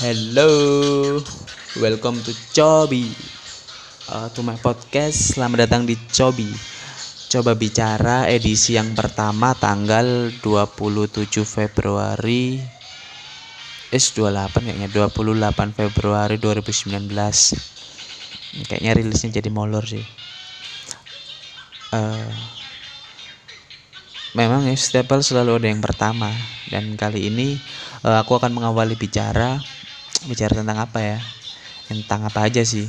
Hello, welcome to Cobi. Uh, to my podcast, selamat datang di Cobi. Coba bicara edisi yang pertama tanggal 27 Februari Es 28 kayaknya 28 Februari 2019 Kayaknya rilisnya jadi molor sih uh, Memang ya stapel selalu ada yang pertama Dan kali ini uh, aku akan mengawali bicara bicara tentang apa ya? Tentang apa aja sih?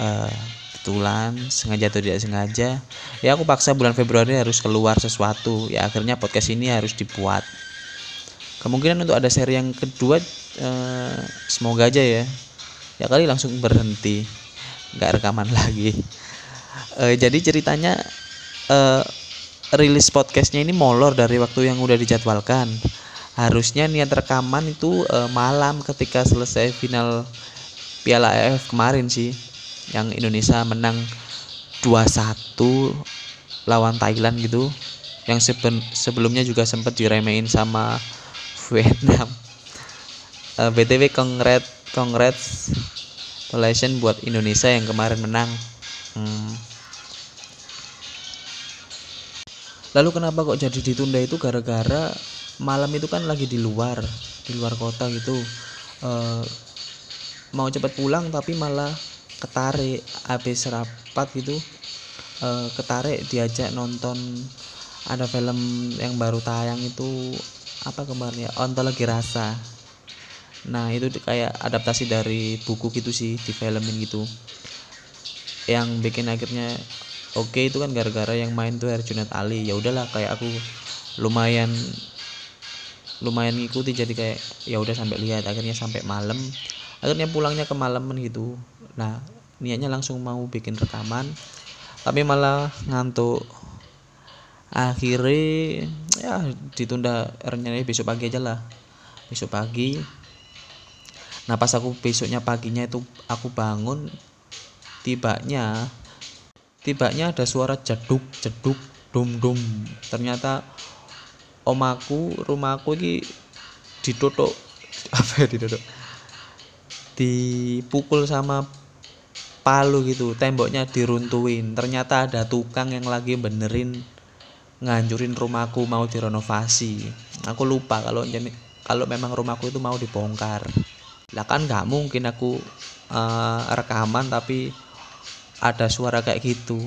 Uh, kebetulan sengaja atau tidak sengaja ya aku paksa bulan Februari harus keluar sesuatu. Ya akhirnya podcast ini harus dibuat. Kemungkinan untuk ada seri yang kedua uh, semoga aja ya. Ya kali langsung berhenti nggak rekaman lagi. Uh, jadi ceritanya uh, rilis podcastnya ini molor dari waktu yang udah dijadwalkan harusnya niat rekaman itu uh, malam ketika selesai final Piala AFF kemarin sih yang Indonesia menang 2-1 lawan Thailand gitu yang seben sebelumnya juga sempat diremehin sama Vietnam uh, eh, BTW kongret kongret congratulations buat Indonesia yang kemarin menang hmm. lalu kenapa kok jadi ditunda itu gara-gara malam itu kan lagi di luar di luar kota gitu. E, mau cepat pulang tapi malah ketarik habis rapat gitu. E, ketarik diajak nonton ada film yang baru tayang itu apa kemarin ya? Ontologi rasa nah itu kayak adaptasi dari buku gitu sih di filmin gitu. Yang bikin akhirnya oke okay, itu kan gara-gara yang main tuh Herjunat Ali. Ya udahlah kayak aku lumayan lumayan ngikuti jadi kayak ya udah sampai lihat akhirnya sampai malam. Akhirnya pulangnya ke malaman gitu. Nah niatnya langsung mau bikin rekaman tapi malah ngantuk. Akhirnya ya ditunda rencananya besok pagi aja lah. Besok pagi. Nah pas aku besoknya paginya itu aku bangun tibanya tibanya ada suara jeduk jeduk dum dum. Ternyata omaku rumahku ini ditutup apa ya ditutup dipukul sama palu gitu temboknya diruntuhin ternyata ada tukang yang lagi benerin ngancurin rumahku mau direnovasi. Aku lupa kalau kalau memang rumahku itu mau dibongkar. Lah kan nggak mungkin aku uh, rekaman tapi ada suara kayak gitu.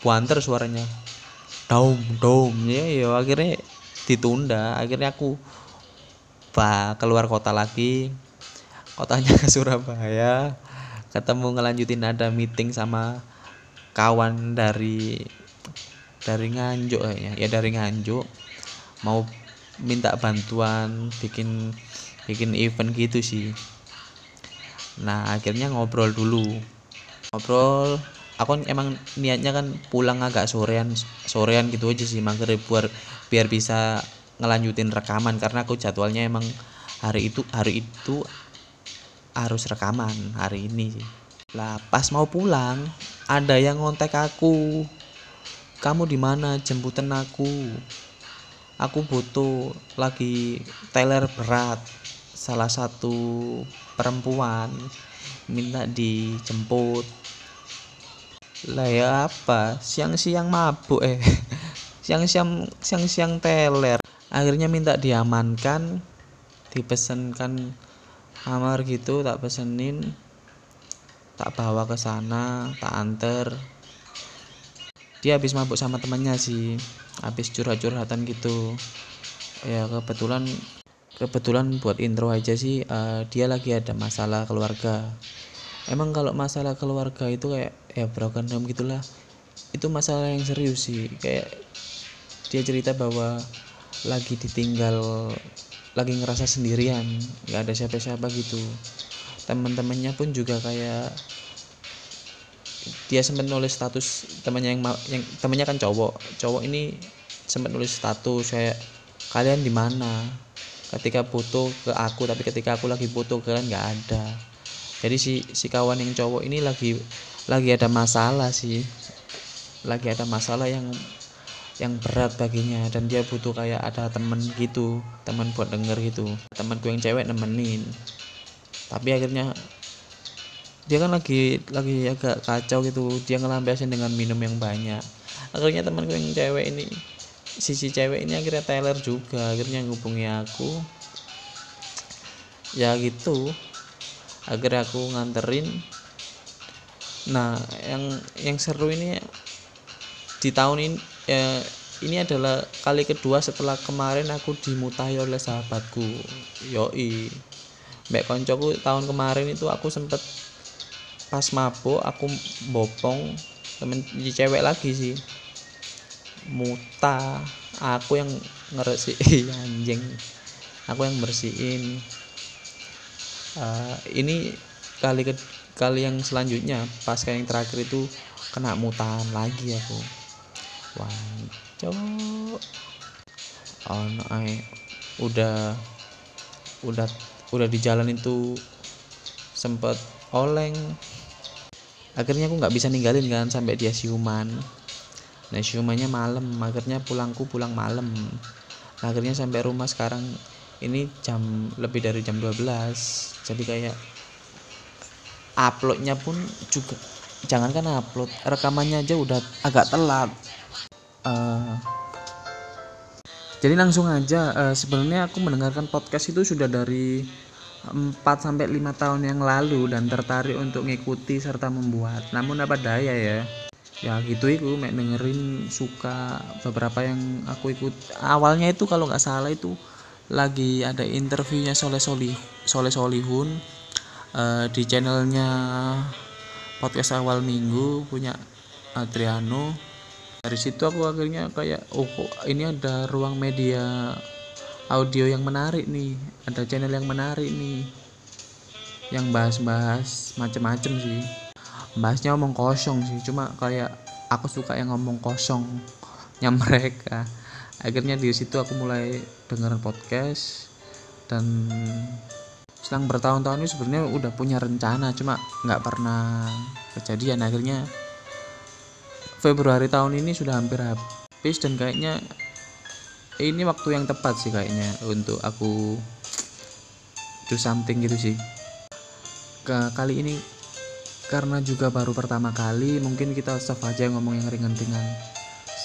Buanter suaranya. Dom dom ya ya akhirnya ditunda. Akhirnya aku bah keluar kota lagi. Kotanya ke Surabaya. Ketemu ngelanjutin ada meeting sama kawan dari dari Nganjuk ya ya dari Nganjuk. Mau minta bantuan bikin bikin event gitu sih. Nah akhirnya ngobrol dulu. Ngobrol. Aku emang niatnya kan pulang agak sorean sorean gitu aja sih maghrib buat biar bisa ngelanjutin rekaman karena aku jadwalnya emang hari itu hari itu harus rekaman hari ini lah pas mau pulang ada yang ngontek aku. Kamu di mana? Jemputan aku. Aku butuh lagi teler berat. Salah satu perempuan minta dijemput. Lah ya apa? Siang-siang mabuk eh siang-siang siang-siang teler. Akhirnya minta diamankan dipesenkan kamar gitu tak pesenin tak bawa ke sana tak anter dia habis mabuk sama temannya sih habis curhat-curhatan gitu. Ya kebetulan kebetulan buat intro aja sih uh, dia lagi ada masalah keluarga. Emang kalau masalah keluarga itu kayak ya broken home gitulah. Itu masalah yang serius sih kayak dia cerita bahwa lagi ditinggal lagi ngerasa sendirian nggak ada siapa-siapa gitu. Teman-temannya pun juga kayak dia sempat nulis status temannya yang yang temannya kan cowok. Cowok ini sempat nulis status kayak kalian di mana? Ketika butuh ke aku tapi ketika aku lagi butuh kalian nggak ada. Jadi si si kawan yang cowok ini lagi lagi ada masalah sih. Lagi ada masalah yang yang berat baginya. Dan dia butuh kayak ada temen gitu temen buat denger gitu. Temanku yang cewek nemenin. Tapi akhirnya dia kan lagi lagi agak kacau gitu. Dia ngelampiasin dengan minum yang banyak. Akhirnya temanku yang cewek ini sisi cewek ini akhirnya Taylor juga. Akhirnya ngubungi aku. Ya gitu. Akhirnya aku nganterin. Nah yang yang seru ini di tahun ini ya, ini adalah kali kedua setelah kemarin aku dimutahi oleh sahabatku. Yoi. Mbak koncoku tahun kemarin itu aku sempet pas mabuk aku bopong temen cewek lagi sih. Muta. Aku yang ngeresiin anjing. Aku yang bersihin. Uh, ini kali ke kali yang selanjutnya pas yang terakhir itu kena mutan lagi aku wancok oh no, I, udah udah udah di jalan itu sempet oleng. Akhirnya aku nggak bisa ninggalin kan sampai dia siuman. Nah siumannya malam. Akhirnya pulangku pulang malam. Nah, akhirnya sampai rumah sekarang. Ini jam lebih dari jam 12 jadi kayak uploadnya pun juga jangankan upload rekamannya aja udah agak telat uh, jadi langsung aja uh, sebenarnya aku mendengarkan podcast itu sudah dari 4 sampai 5 tahun yang lalu dan tertarik untuk mengikuti serta membuat. Namun apa daya ya? Ya gitu itu mek dengerin suka beberapa yang aku ikut. Awalnya itu kalau nggak salah itu lagi ada interviewnya Soleh Solih Soleh Solihun uh, di channelnya podcast awal minggu punya Adriano. Dari situ aku akhirnya kayak oh ini ada ruang media audio yang menarik nih ada channel yang menarik nih yang bahas-bahas macem-macem sih. Bahasnya ngomong kosong sih cuma kayak aku suka yang ngomong kosongnya mereka. Akhirnya di situ aku mulai dengerin podcast dan selang bertahun-tahun ini sebenarnya udah punya rencana cuma nggak pernah kejadian. Akhirnya Februari tahun ini sudah hampir habis dan kayaknya ini waktu yang tepat sih kayaknya untuk aku do something gitu sih. Ke kali ini karena juga baru pertama kali mungkin kita stop aja ngomong yang ringan-ringan.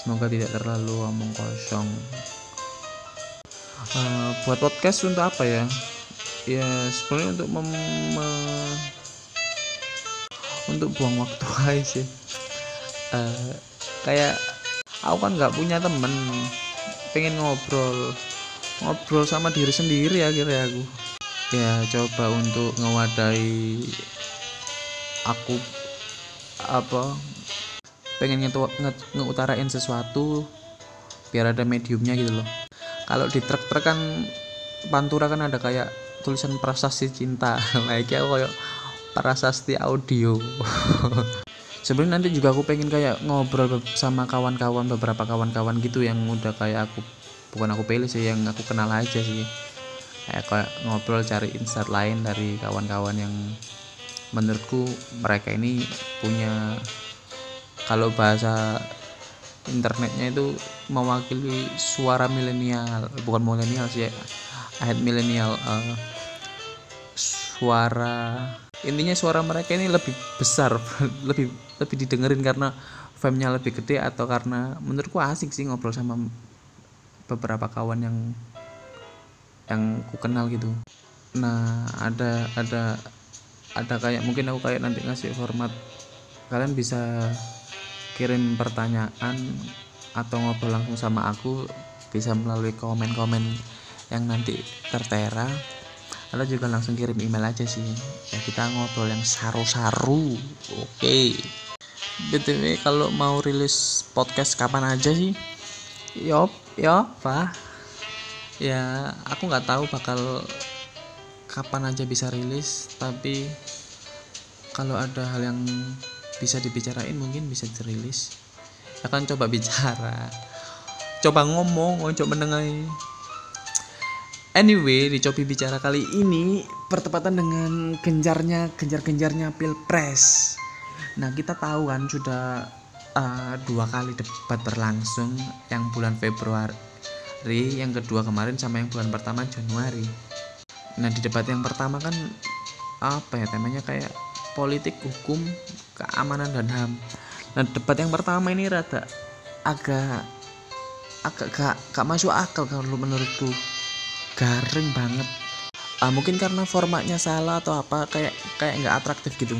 Semoga tidak terlalu ngomong kosong. Uh, buat podcast untuk apa ya ya sebenarnya untuk mem untuk buang waktu aja sih. Uh, kayak aku kan nggak punya temen pengen ngobrol ngobrol sama diri sendiri akhirnya aku. Ya coba untuk ngewadai aku apa pengen nge ngeutarain sesuatu biar ada mediumnya gitu loh. Kalau di truk-truk kan pantura kan ada kayak tulisan prasasti cinta. Lagi aku kayak prasasti audio. Sebenarnya nanti juga aku pengen kayak ngobrol sama kawan-kawan beberapa kawan-kawan gitu yang udah kayak aku bukan aku pilih sih yang aku kenal aja sih. Kayak, kayak ngobrol cari insight lain dari kawan-kawan yang menurutku mereka ini punya kalau bahasa internetnya itu mewakili suara milenial bukan milenial sih ya head milenial uh, suara intinya suara mereka ini lebih besar lebih lebih didengerin karena famenya lebih gede atau karena menurutku asik sih ngobrol sama beberapa kawan yang yang ku kenal gitu. Nah ada ada ada kayak mungkin aku kayak nanti ngasih format kalian bisa kirim pertanyaan atau ngobrol langsung sama aku bisa melalui komen-komen yang nanti tertera atau juga langsung kirim email aja sih. Ya kita ngobrol yang saru-saru. Oke. Okay. btw kalau mau rilis podcast kapan aja sih? Yop yop apa ya aku nggak tahu bakal kapan aja bisa rilis tapi kalau ada hal yang bisa dibicarain mungkin bisa dirilis. Akan coba bicara. Coba ngomong coba mendengai Anyway, di Copi Bicara kali ini bertepatan dengan genjarnya genjar-genjarnya Pilpres. Nah, kita tahu kan sudah uh, dua kali debat berlangsung yang bulan Februari, yang kedua kemarin sama yang bulan pertama Januari. Nah, di debat yang pertama kan apa ya temanya kayak politik hukum keamanan dan ham nah debat yang pertama ini rada agak agak gak, gak masuk akal kalau menurutku garing banget. Ah, mungkin karena formatnya salah atau apa kayak kayak nggak atraktif gitu.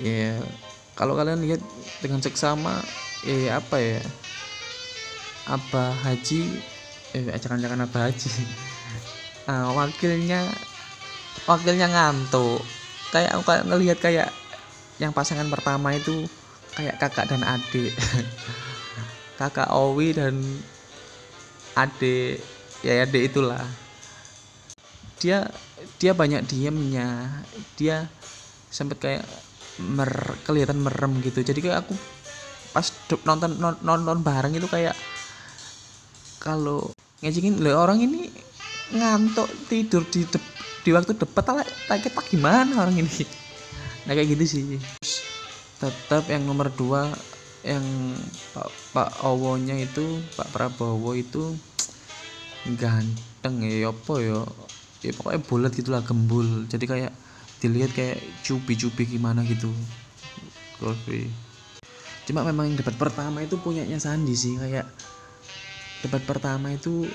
Ya kalau kalian lihat dengan seksama eh apa ya? Apa haji eh jangan-jangan apa haji. Uh, wakilnya wakilnya ngantuk. Kayak aku kayak ngelihat kayak yang pasangan pertama itu kayak kakak dan adik kakak Owi dan adik ya adik itulah. Dia dia banyak diemnya. Dia sempet kayak mer kelihatan merem gitu. Jadi kayak aku pas nonton nonton bareng itu kayak kalau ngejengin orang ini ngantuk tidur di de di waktu debat tak tak gimana orang ini? Nah kayak gitu sih. Tetap yang nomor dua yang Pak Pak Owonya itu Pak Prabowo itu ganteng ya apa ya? Ya pokoknya bulat gitulah gembul. Jadi kayak dilihat kayak cubi-cubi gimana gitu. Kofi cuma memang yang debat pertama itu punyanya Sandi sih kayak debat pertama itu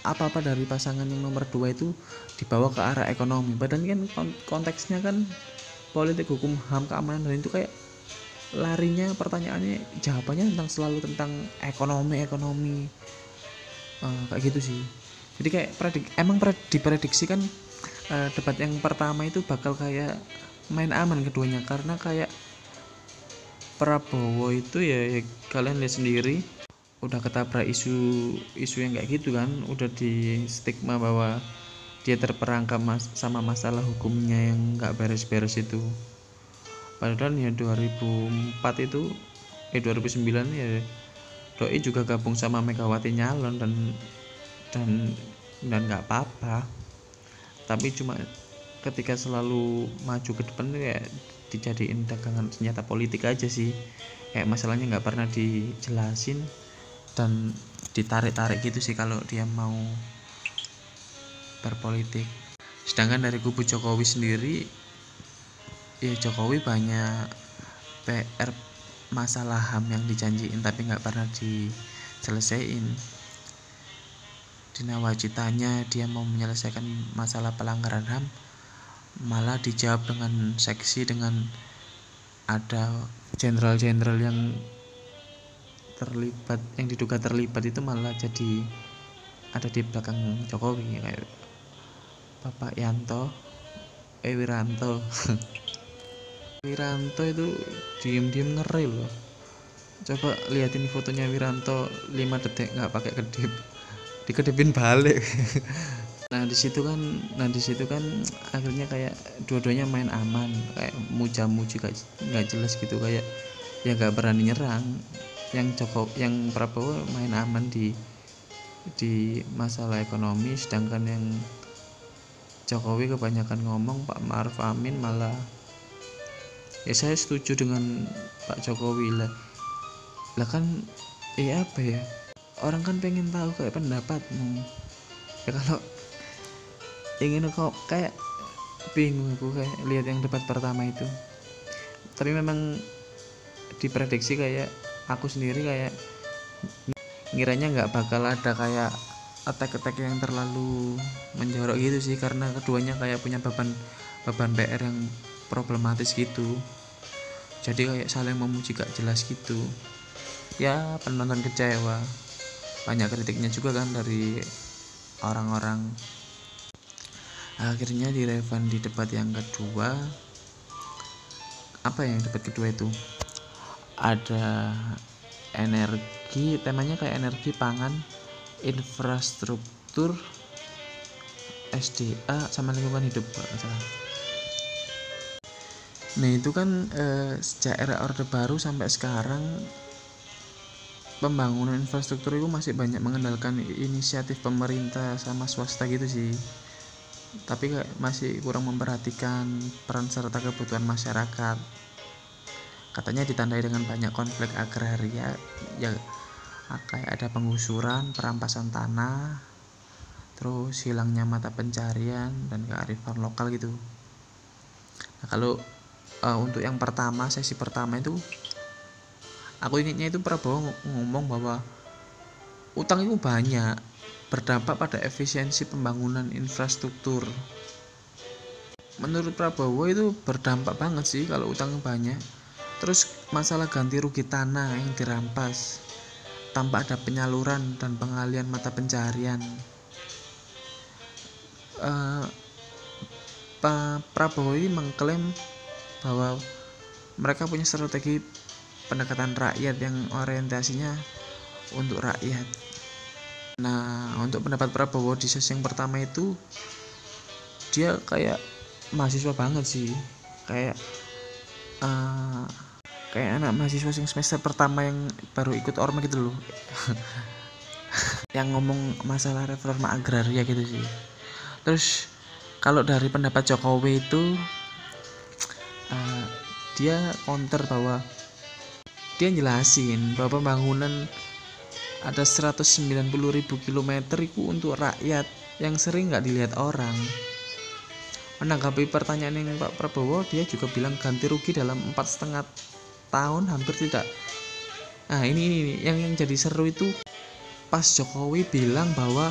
apa-apa dari pasangan yang nomor dua itu dibawa ke arah ekonomi. Padahal kan konteksnya kan politik hukum ham keamanan dan itu kayak larinya pertanyaannya jawabannya tentang selalu tentang ekonomi ekonomi. Uh, kayak gitu sih. Jadi kayak predik emang pred, diprediksi kan uh, debat yang pertama itu bakal kayak main aman keduanya. Karena kayak Prabowo itu ya, ya kalian lihat sendiri udah ketabrak isu isu yang kayak gitu kan. Udah di stigma bahwa dia terperangkap mas sama masalah hukumnya yang nggak beres-beres itu padahal ya 2004 itu eh 2009 ya doi juga gabung sama Megawati nyalon dan dan dan nggak apa-apa. Tapi cuma ketika selalu maju ke depan ya dijadiin dagangan senjata politik aja sih. Kayak masalahnya nggak pernah dijelasin dan ditarik-tarik gitu sih kalau dia mau berpolitik. Sedangkan dari kubu Jokowi sendiri ya Jokowi banyak PR masalah HAM yang dijanjiin tapi nggak pernah diselesaikan di nawacitanya dia mau menyelesaikan masalah pelanggaran HAM malah dijawab dengan seksi dengan ada jenderal-jenderal yang terlibat yang diduga terlibat itu malah jadi ada di belakang Jokowi kayak Bapak Yanto eh Wiranto itu diem-diem ngeri loh. Coba liatin fotonya Wiranto 5 detik nggak pakai kedip. Dikedipin balik. Nah di situ kan nah di situ kan akhirnya kayak dua-duanya main aman kayak muja-muji nggak jelas gitu kayak ya nggak berani nyerang yang Joko yang Prabowo main aman di di masalah ekonomi sedangkan yang Jokowi kebanyakan ngomong Pak Maruf Amin malah ya saya setuju dengan Pak Jokowi lah. Lah kan ya apa ya? Orang kan pengen tahu kayak pendapatmu. Ya kalau ingin kok kayak bingung aku kayak lihat yang debat pertama itu. Tapi memang diprediksi kayak aku sendiri kayak ngiranya nggak bakal ada kayak attack-attack yang terlalu menjorok gitu sih karena keduanya kayak punya beban beban PR yang problematis gitu. Jadi kayak saling memuji gak jelas gitu. Ya penonton kecewa. Banyak kritiknya juga kan dari orang-orang. Akhirnya di di debat yang kedua. Apa yang debat kedua itu? Ada energi temanya kayak energi pangan infrastruktur SDA sama lingkungan hidup. Nah itu kan eh, sejak era Orde Baru sampai sekarang pembangunan infrastruktur itu masih banyak mengandalkan inisiatif pemerintah sama swasta gitu sih. Tapi masih kurang memperhatikan peran serta kebutuhan masyarakat. Katanya ditandai dengan banyak konflik agraria ya kayak ada penggusuran perampasan tanah terus hilangnya mata pencarian dan kearifan lokal gitu. Nah kalau uh, untuk yang pertama sesi pertama itu aku ingatnya itu Prabowo ngomong bahwa utang itu banyak berdampak pada efisiensi pembangunan infrastruktur. Menurut Prabowo itu berdampak banget sih kalau utang banyak. Terus masalah ganti rugi tanah yang dirampas tanpa ada penyaluran dan pengalian mata pencarian. Uh, Pak Prabowo ini mengklaim bahwa mereka punya strategi pendekatan rakyat yang orientasinya untuk rakyat. Nah, untuk pendapat Prabowo di sesi yang pertama itu dia kayak mahasiswa banget sih, kayak uh, kayak anak mahasiswa yang semester pertama yang baru ikut orma gitu loh, yang ngomong masalah reforma agraria gitu sih. Terus kalau dari pendapat Jokowi itu uh, dia counter bahwa dia jelasin bahwa pembangunan ada 190 ribu kilometer itu untuk rakyat yang sering nggak dilihat orang. Menanggapi pertanyaan yang Pak Prabowo dia juga bilang ganti rugi dalam empat setengah tahun hampir tidak. Nah ini, ini, ini. Yang yang jadi seru itu pas Jokowi bilang bahwa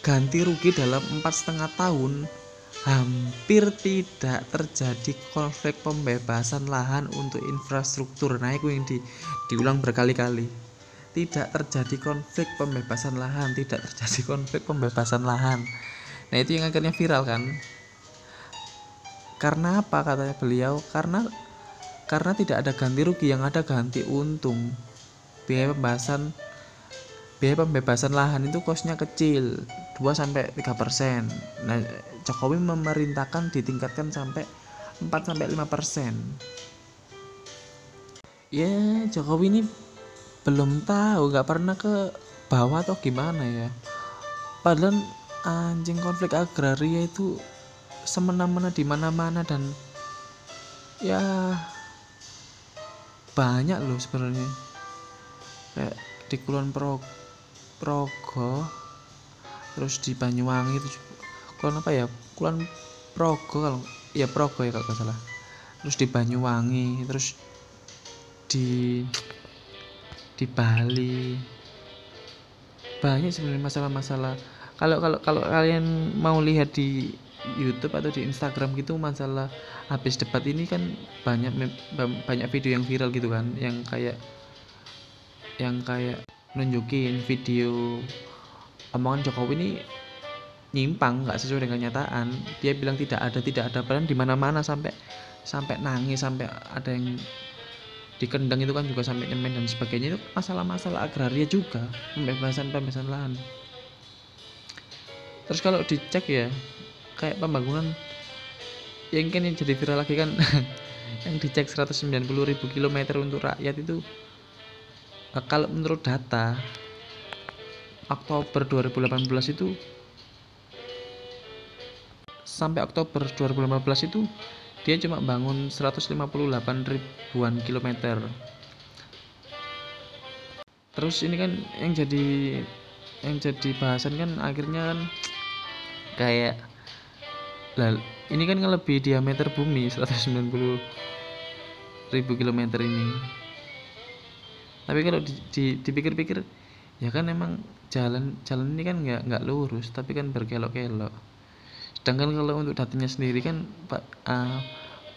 ganti rugi dalam empat setengah tahun hampir tidak terjadi konflik pembebasan lahan untuk infrastruktur. Itu yang di, diulang berkali-kali. Tidak terjadi konflik pembebasan lahan tidak terjadi konflik pembebasan lahan. Nah itu yang akhirnya viral kan? Karena apa? Katanya beliau karena karena tidak ada ganti rugi yang ada ganti untung. Biaya pembahasan biaya pembebasan lahan itu kosnya kecil 2 sampai 3 persen. Nah, Jokowi memerintahkan ditingkatkan sampai 4 sampai 5 persen. Ya, Jokowi ini belum tahu, nggak pernah ke bawah atau gimana ya. Padahal anjing konflik agraria itu semena-mena di mana-mana dan ya banyak loh sebenarnya kayak di Kulon Pro Progo terus di Banyuwangi itu kulon apa ya kulon Progo kalau ya Progo ya kalau nggak salah. Terus di Banyuwangi terus di di Bali. Banyak sebenarnya masalah-masalah. Kalau kalau kalau kalian mau lihat di YouTube atau di Instagram gitu masalah habis debat ini kan banyak banyak video yang viral gitu kan yang kayak yang kayak nunjukin video omongan Jokowi ini nyimpang nggak sesuai dengan kenyataan. Dia bilang tidak ada tidak ada padahal di mana mana sampai sampai nangis sampai ada yang dikendang itu kan juga sampai nyemen dan sebagainya. Itu masalah-masalah agraria juga pembebasan pembebasan lahan. Terus kalau dicek ya kayak pembangunan yang kan yang jadi viral lagi kan yang dicek 190 ribu kilometer untuk rakyat itu kalau menurut data Oktober 2018 itu sampai Oktober 2015 itu dia cuma bangun 158 ribuan kilometer. Terus ini kan yang jadi yang jadi bahasan kan akhirnya kan kayak lah ini kan lebih diameter bumi 190 ribu kilometer ini. Tapi kalau di, di, dipikir-pikir ya kan emang jalan jalan ini kan nggak nggak lurus tapi kan berkelok-kelok. Sedangkan kalau untuk datanya sendiri kan pak uh,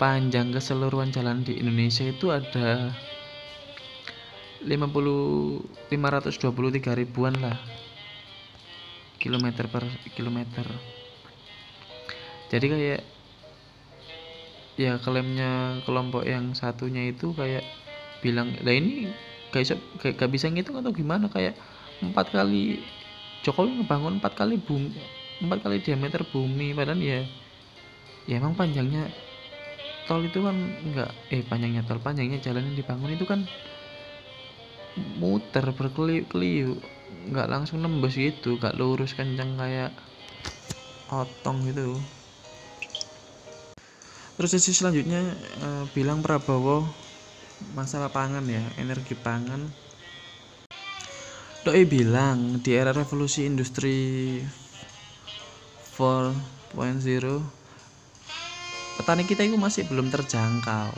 panjang keseluruhan jalan di Indonesia itu ada 50 523 ribuan lah kilometer per kilometer. Jadi kayak ya klaimnya kelompok yang satunya itu kayak bilang lah ini gak, gak bisa ngitung atau gimana? Kayak empat kali Jokowi ngebangun empat kali bumi empat kali diameter bumi padahal ya ya emang panjangnya tol itu kan enggak eh panjangnya tol panjangnya jalan yang dibangun itu kan muter berkeliu-keliu nggak langsung nembus gitu nggak lurus kencang kayak otong gitu. Terus sesi selanjutnya eh, bilang Prabowo masalah pangan ya energi pangan Doi bilang di era revolusi industri 4.0 petani kita itu masih belum terjangkau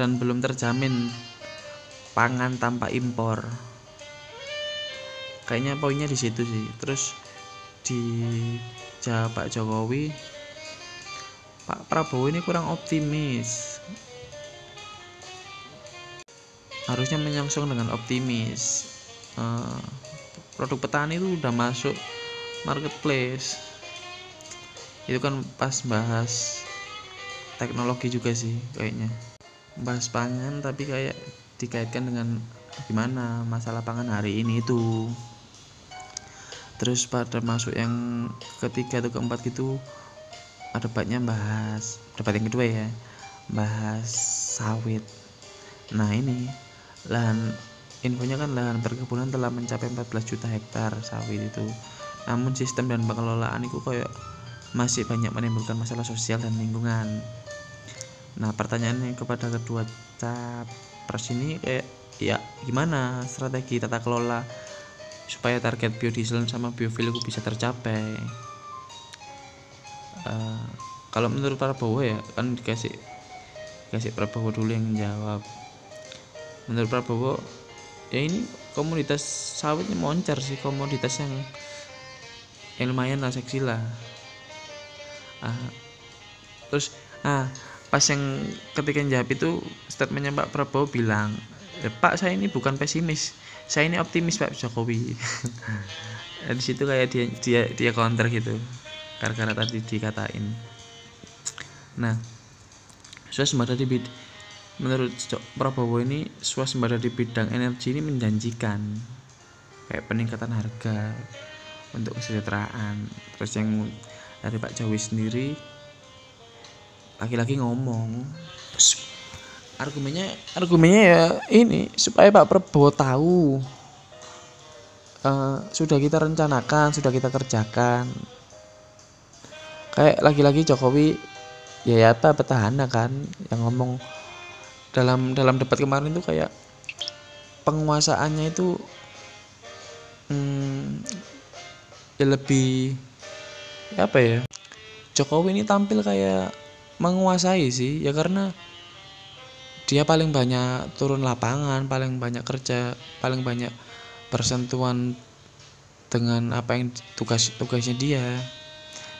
dan belum terjamin pangan tanpa impor. Kayaknya poinnya di situ sih. Terus di jawab Pak Jokowi Pak Prabowo ini kurang optimis harusnya menyongsong dengan optimis. Uh, produk petani itu udah masuk marketplace. Itu kan pas bahas teknologi juga sih kayaknya. Bahas pangan tapi kayak dikaitkan dengan gimana masalah pangan hari ini itu. Terus pada masuk yang ketiga atau keempat gitu debatnya bahas. Debat yang kedua ya bahas sawit. Nah ini lahan infonya kan lahan perkebunan telah mencapai 14 juta hektar sawit itu. Namun sistem dan pengelolaan itu kayak masih banyak menimbulkan masalah sosial dan lingkungan. Nah pertanyaannya kepada kedua capres ini kayak ya gimana strategi tata kelola supaya target biodiesel sama biofuel itu bisa tercapai? Uh, kalau menurut Prabowo ya kan dikasih kasih Prabowo dulu yang jawab menurut Prabowo ya ini komoditas sawitnya moncer sih komoditas yang, yang lumayan lah seksi lah. Ah, terus ah pas yang ketika jawab itu statementnya Pak Prabowo bilang ya, Pak saya ini bukan pesimis. Saya ini optimis Pak Jokowi. Di situ kayak dia dia dia counter gitu karena tadi dikatain. Nah swasembada di menurut Prabowo ini swasembada di bidang energi ini menjanjikan. Kayak peningkatan harga untuk kesejahteraan. Terus yang dari Pak Jokowi sendiri laki-laki ngomong argumennya argumennya ya ini supaya Pak Prabowo tahu uh, sudah kita rencanakan sudah kita kerjakan. Kayak lagi-lagi Jokowi ya, ya apa petahana kan yang ngomong dalam dalam debat kemarin itu kayak penguasaannya itu hmm, ya lebih ya apa ya Jokowi ini tampil kayak menguasai sih ya karena dia paling banyak turun lapangan paling banyak kerja paling banyak bersentuhan dengan apa yang tugas tugasnya dia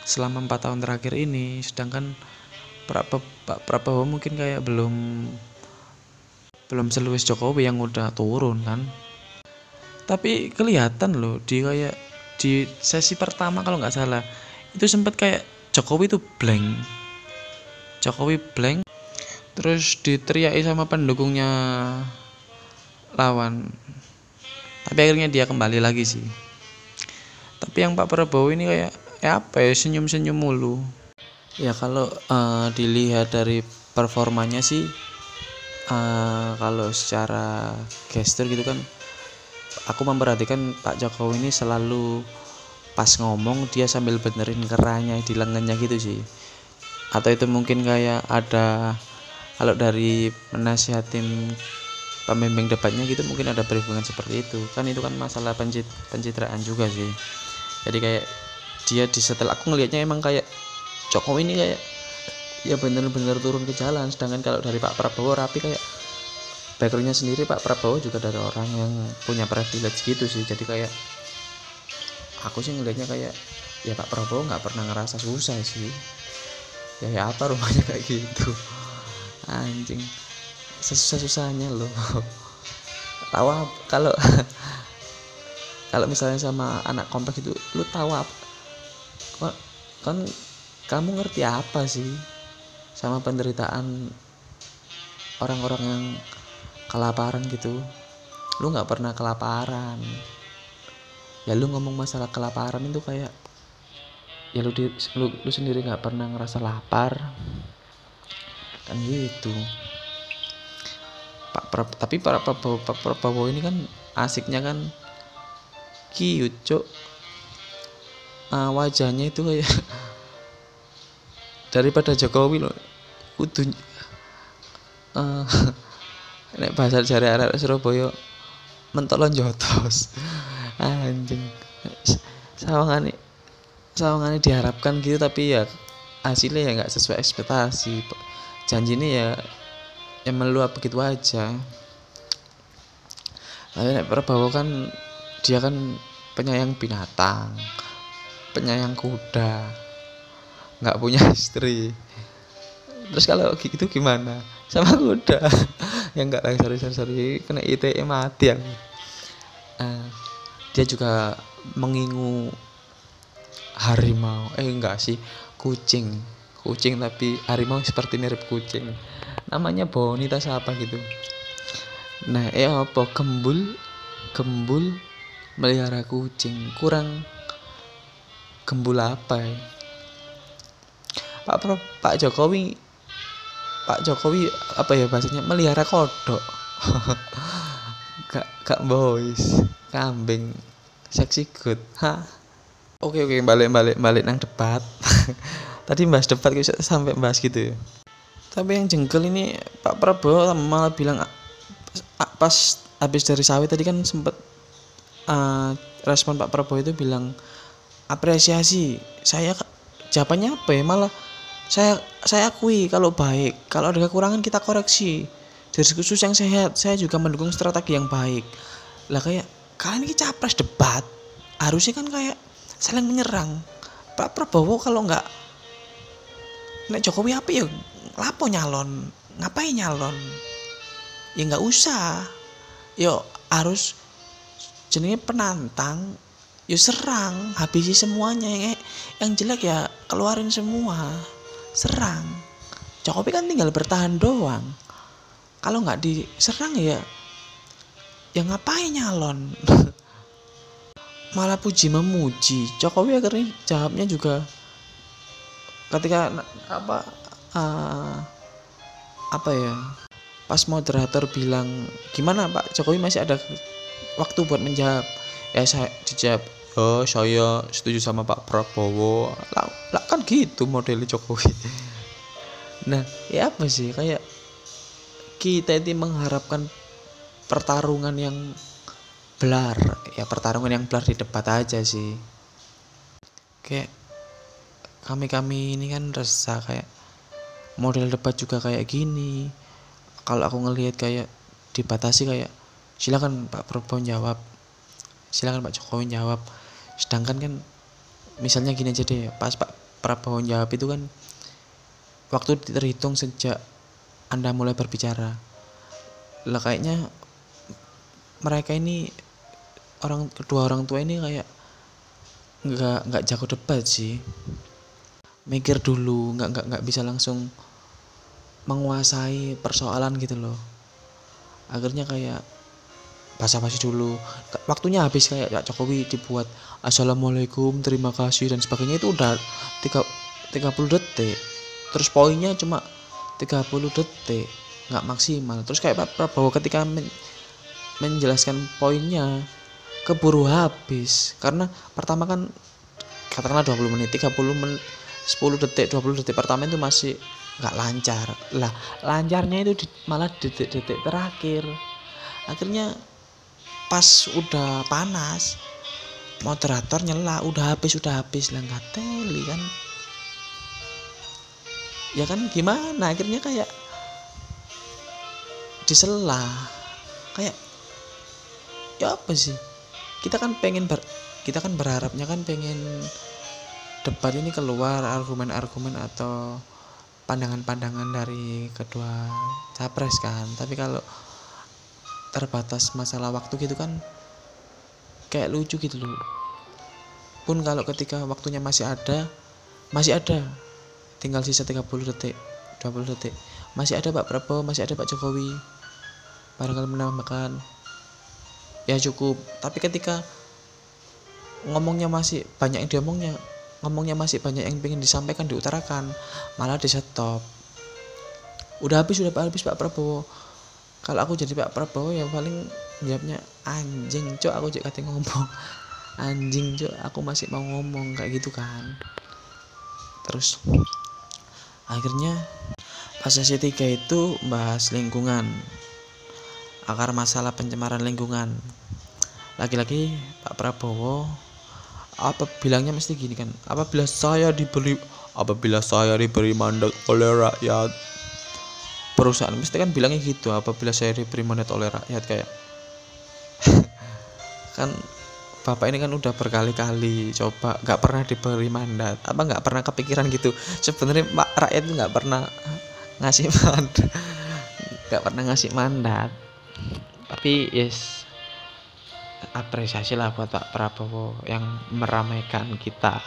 selama empat tahun terakhir ini. Sedangkan Pak Prabowo mungkin kayak belum belum seluas Jokowi yang udah turun kan. Tapi kelihatan loh di kayak di sesi pertama kalau nggak salah itu sempat kayak Jokowi itu blank. Jokowi blank terus diteriaki sama pendukungnya lawan. Tapi akhirnya dia kembali lagi sih. Tapi yang Pak Prabowo ini kayak ya apa ya senyum-senyum mulu. Ya kalau uh, dilihat dari performanya sih uh, kalau secara gesture gitu kan aku memperhatikan Pak Jokowi ini selalu pas ngomong dia sambil benerin kerahnya di lengannya gitu sih. Atau itu mungkin kayak ada kalau dari menasihatin pembimbing debatnya gitu mungkin ada perhubungan seperti itu. Kan itu kan masalah pencit pencitraan juga sih. Jadi kayak dia di setelah aku ngelihatnya emang kayak Jokowi ini kayak ya bener-bener turun ke jalan. Sedangkan kalau dari Pak Prabowo rapi kayak backgroundnya sendiri Pak Prabowo juga dari orang yang punya privilege gitu sih. Jadi kayak aku sih ngelihatnya kayak ya Pak Prabowo nggak pernah ngerasa susah sih. Ya ya apa rumahnya kayak gitu? Anjing. Sesusah susahnya loh. Tahu kalau kalau misalnya sama anak kompleks itu lu tahu apa? Kan kamu ngerti apa sih sama penderitaan orang-orang yang kelaparan gitu. Lu nggak pernah kelaparan. Ya lu ngomong masalah kelaparan itu kayak ya lu di, lu, lu sendiri nggak pernah ngerasa lapar. Kan gitu. Pak pra, tapi para Prabowo Pak Prabowo ini kan asiknya kan cok uh, wajahnya itu kayak daripada Jokowi loh kudu uh, nek bahasa jari arek Surabaya mentolon jotos anjing. Sawangane sawangane diharapkan gitu tapi ya hasilnya ya nggak sesuai ekspektasi. Janji ini ya yang meluap begitu aja. Tapi nek Prabowo kan dia kan penyayang binatang penyayang kuda nggak punya istri. Terus kalau gitu gimana? Sama kuda yang nggak lagi sorry sorry sorry kena ITE mati ya uh, dia juga mengingu harimau. Eh enggak sih kucing. Kucing tapi harimau seperti mirip kucing. Namanya bonita siapa gitu. Nah eh apa? Gembul gembul melihara kucing. Kurang gembul apa ya Pak Pro, Pak Jokowi Pak Jokowi apa ya bahasanya melihara kodok. Gak gak boys kambing seksi good. Ha? Oke oke balik balik balik nang debat. Tadi bahas debat bisa sampai bahas gitu ya? Tapi yang jengkel ini Pak Prabowo malah bilang pas habis dari sawit tadi kan sempet uh, respon Pak Prabowo itu bilang apresiasi saya jawabannya apa ya? Malah saya saya akui kalau baik kalau ada kekurangan kita koreksi. Dari khusus yang sehat saya juga mendukung strategi yang baik. Lah kayak kalian ini capres debat harusnya kan kayak saling menyerang. Pak Prabowo kalau nggak Nek Jokowi apa ya lapo nyalon ngapain nyalon? Ya nggak usah. Yo harus jenenge penantang yo serang habisi semuanya. Yang yang jelek ya keluarin semua serang. Jokowi kan tinggal bertahan doang. Kalau nggak diserang ya ya ngapain nyalon? Malah puji memuji. Jokowi akhirnya jawabnya juga ketika apa uh, apa ya pas moderator bilang gimana Pak? Jokowi masih ada waktu buat menjawab. Ya saya dijawab oh saya setuju sama Pak Prabowo. Lah, lah kan gitu model Jokowi. Nah ya apa sih? Kayak kita itu mengharapkan pertarungan yang belar ya pertarungan yang belar di debat aja sih. Kayak kami kami ini kan resah kayak model debat juga kayak gini. Kalau aku ngelihat kayak dibatasi kayak silakan Pak Prabowo jawab. Silakan Pak Jokowi jawab sedangkan kan misalnya gini aja deh pas Pak Prabowo jawab itu kan waktu terhitung sejak anda mulai berbicara lah kayaknya mereka ini orang kedua orang tua ini kayak nggak nggak jago debat sih. Mikir dulu nggak nggak nggak bisa langsung menguasai persoalan gitu loh. Akhirnya kayak basa-basi dulu. Waktunya habis kayak ya Jokowi dibuat assalamualaikum terima kasih dan sebagainya itu udah tiga 30 detik. Terus poinnya cuma 30 detik nggak maksimal. Terus kayak Pak Prabowo ketika men menjelaskan poinnya keburu habis. Karena pertama kan katakanlah 20 menit 30 menit 10 detik 20 detik pertama itu masih nggak lancar. Lah lancarnya itu di, malah detik-detik terakhir. Akhirnya pas udah panas moderator nyela udah habis udah habis. Lah nggak teli kan. Ya kan gimana? Akhirnya kayak disela kayak ya apa sih? Kita kan pengen ber, kita kan berharapnya kan pengen debat ini keluar argumen-argumen atau pandangan-pandangan dari kedua capres kan. Tapi kalau terbatas masalah waktu gitu kan kayak lucu gitu loh. Pun kalau ketika waktunya masih ada masih ada. Tinggal sisa 30 detik 20 detik. Masih ada Pak Prabowo masih ada Pak Jokowi. Barangkali menambahkan ya cukup. Tapi ketika ngomongnya masih banyak yang diomongnya ngomongnya masih banyak yang ingin disampaikan diutarakan malah di stop. Udah habis udah habis Pak Prabowo kalau aku jadi Pak Prabowo yang paling jawabnya anjing cok aku jadi kata ngomong. Anjing cok aku masih mau ngomong kayak gitu kan. Terus akhirnya pas sesi tiga itu bahas lingkungan akar masalah pencemaran lingkungan. Lagi-lagi Pak Prabowo apa bilangnya mesti gini kan apabila saya diberi apabila saya diberi mandat oleh rakyat perusahaan. Mesti kan bilangnya gitu apabila saya diberi mandat oleh rakyat kayak kan bapak ini kan udah berkali-kali coba nggak pernah diberi mandat. Apa nggak pernah kepikiran gitu? Sebenarnya pak rakyat nggak pernah ngasih mandat. Nggak pernah ngasih mandat. Tapi yes apresiasi lah buat Pak Prabowo yang meramaikan kita.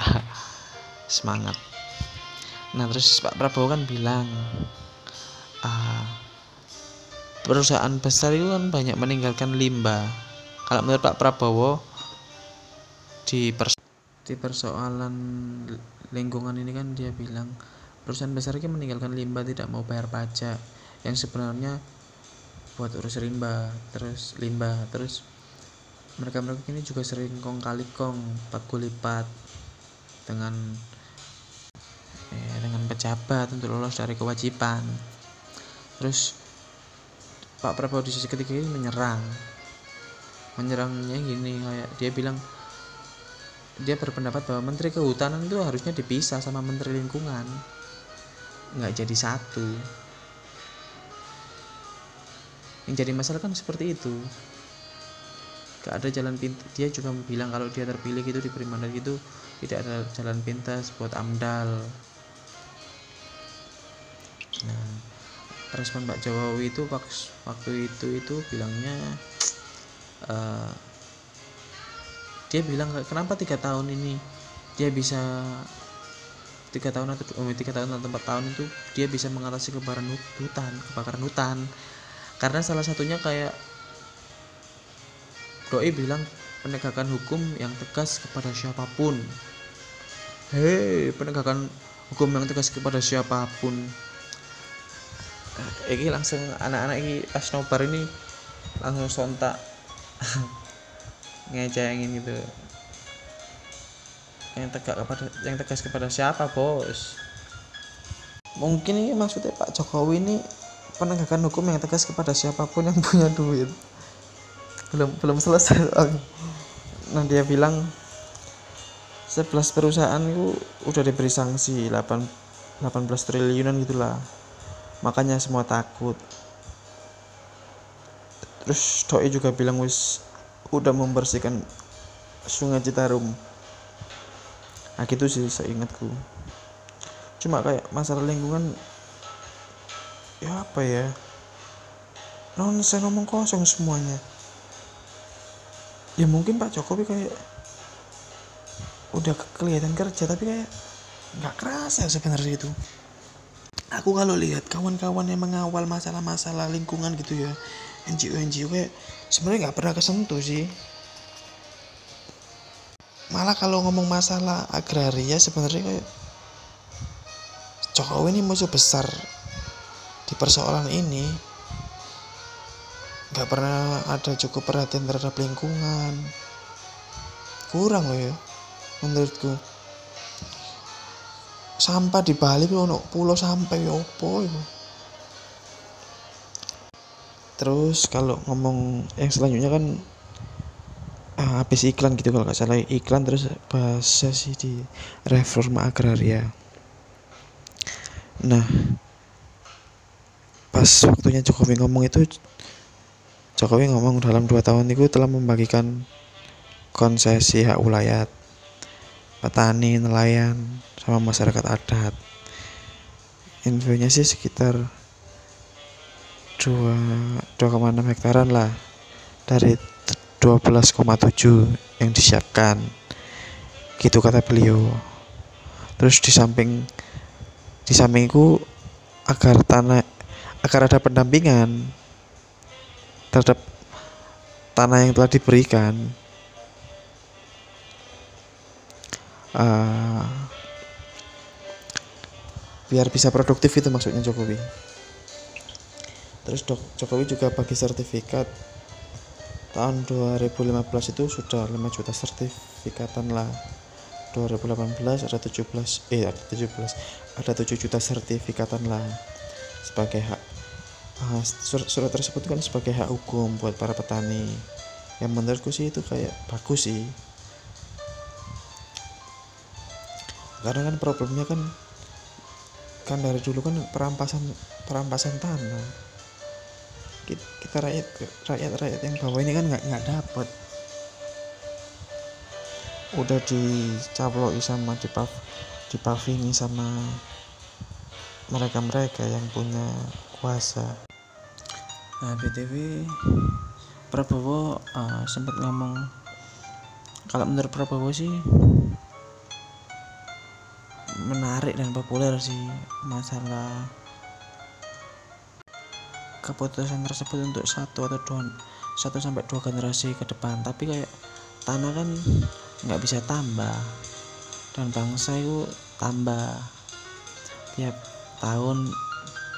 Semangat. Nah terus Pak Prabowo kan bilang perusahaan besar itu kan banyak meninggalkan limbah kalau menurut Pak Prabowo di pers di persoalan lingkungan ini kan dia bilang perusahaan besar ini meninggalkan limbah tidak mau bayar pajak. Yang sebenarnya buat urus limbah terus limbah terus mereka mereka ini juga sering kong kali kong paku lipat dengan eh, dengan pejabat untuk lolos dari kewajiban terus Pak Prabowo di sisi ketiga ini menyerang. Menyerangnya gini kayak dia bilang dia berpendapat bahwa menteri kehutanan itu harusnya dipisah sama menteri lingkungan. Nggak jadi satu. Yang jadi masalah kan seperti itu. Gak ada jalan pintas dia juga bilang kalau dia terpilih gitu diberi mandat gitu tidak ada jalan pintas buat amdal. Nah respon Pak Jokowi itu waktu itu itu bilangnya uh, dia bilang kenapa tiga tahun ini dia bisa tiga tahun atau oh, tiga tahun atau empat tahun itu dia bisa mengatasi kebakaran hutan kebakaran hutan karena salah satunya kayak Doi bilang penegakan hukum yang tegas kepada siapa pun. Hei, penegakan hukum yang tegas kepada siapa pun. Ini langsung anak-anak ini pas nobar ini langsung sontak. Ngecengin gitu. Yang tegak kepada yang tegas kepada siapa bos? Mungkin ini maksudnya Pak Jokowi ini penegakan hukum yang tegas kepada siapa pun yang punya duit. Belum belum selesai. Nah dia bilang 11 perusahaan itu udah diberi sanksi 8 18 triliunan gitulah makanya semua takut. Terus doi juga bilang wis udah membersihkan sungai Citarum. Nah gitu sih seingatku. Cuma kayak masalah lingkungan ya apa ya? Non saya ngomong kosong semuanya. Ya mungkin Pak Jokowi kayak udah kelihatan kerja tapi kayak nggak kerasa sebenarnya itu aku kalau lihat kawan-kawan yang mengawal masalah-masalah lingkungan gitu ya NGO NGO sebenarnya nggak pernah kesentuh sih. Malah kalau ngomong masalah agraria sebenarnya kayak Jokowi ini musuh besar di persoalan ini. Nggak pernah ada cukup perhatian terhadap lingkungan. Kurang loh ya menurutku sampah di Bali ono pulau sampai ya opo itu terus kalau ngomong yang selanjutnya kan ah, habis iklan gitu kalau nggak salah iklan terus bahasa sih di reforma agraria. Nah pas waktunya Jokowi ngomong itu Jokowi ngomong dalam dua tahun itu telah membagikan konsesi hak ulayat petani, nelayan, sama masyarakat adat. Infonya sih sekitar 2,6 hektaran lah dari 12,7 yang disiapkan. Gitu kata beliau. Terus di samping di sampingku agar tanah agar ada pendampingan terhadap tanah yang telah diberikan uh, biar bisa produktif itu maksudnya Jokowi. Terus dok, Jokowi juga bagi sertifikat tahun 2015 itu sudah 5 juta sertifikatan lah. 2018 ada 17 eh ada 17 ada 7 juta sertifikatan lah sebagai hak uh, surat, surat tersebut kan sebagai hak hukum buat para petani. Yang menurutku sih itu kayak bagus sih karena kan problemnya kan kan dari dulu kan perampasan perampasan tanah. Kita, rakyat rakyat rakyat yang bawah ini kan nggak nggak dapat udah dicaploki sama dipav dipavini sama mereka-mereka yang punya kuasa. Nah btw Prabowo uh, sempat ngomong kalau menurut Prabowo sih menarik dan populer sih masalah keputusan tersebut untuk satu atau dua satu sampai dua generasi ke depan. Tapi kayak tanah kan nggak bisa tambah dan bangsa itu tambah. Tiap tahun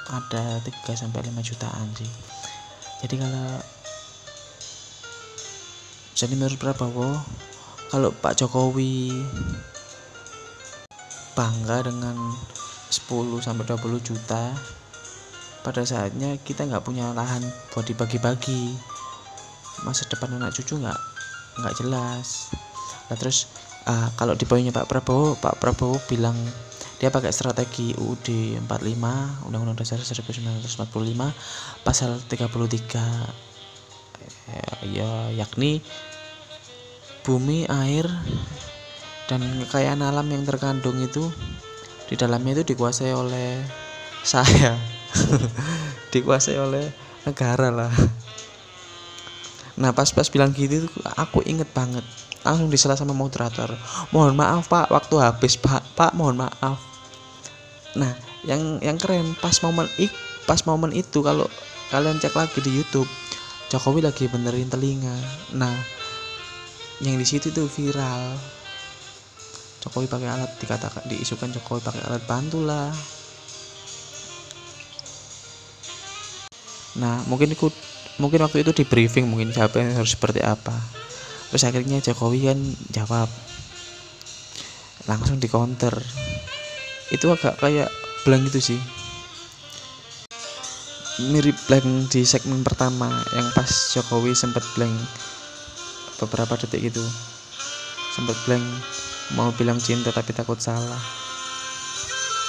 ada 3 sampai 5 jutaan sih. Jadi kalau jadi menurut Prabowo kalau Pak Jokowi bangga dengan 10 sampai 20 juta. Pada saatnya kita nggak punya lahan buat dibagi-bagi. Masa depan anak cucu nggak nggak jelas. Nah terus uh, kalau di poinnya Pak Prabowo Pak Prabowo bilang dia pakai strategi UUD 45 Undang-Undang Dasar 1945 pasal 33 ya yakni bumi air dan kekayaan alam yang terkandung itu di dalamnya itu dikuasai oleh saya. Dikuasai oleh negara lah. Nah pas pas bilang gitu aku inget banget. Langsung disela sama moderator. Mohon maaf pak waktu habis pak. Pak mohon maaf. Nah yang yang keren pas momen ik pas momen itu kalau kalian cek lagi di YouTube Jokowi lagi benerin telinga. Nah yang di situ tuh viral Jokowi pakai alat dikatakan diisukan Jokowi pakai alat bantu lah nah mungkin ikut mungkin waktu itu di briefing mungkin jawabnya harus seperti apa. Terus akhirnya Jokowi kan jawab langsung di counter itu agak kayak blank gitu sih. Mirip blank di segmen pertama yang pas Jokowi sempat blank beberapa detik itu sempat blank mau bilang cinta tapi takut salah.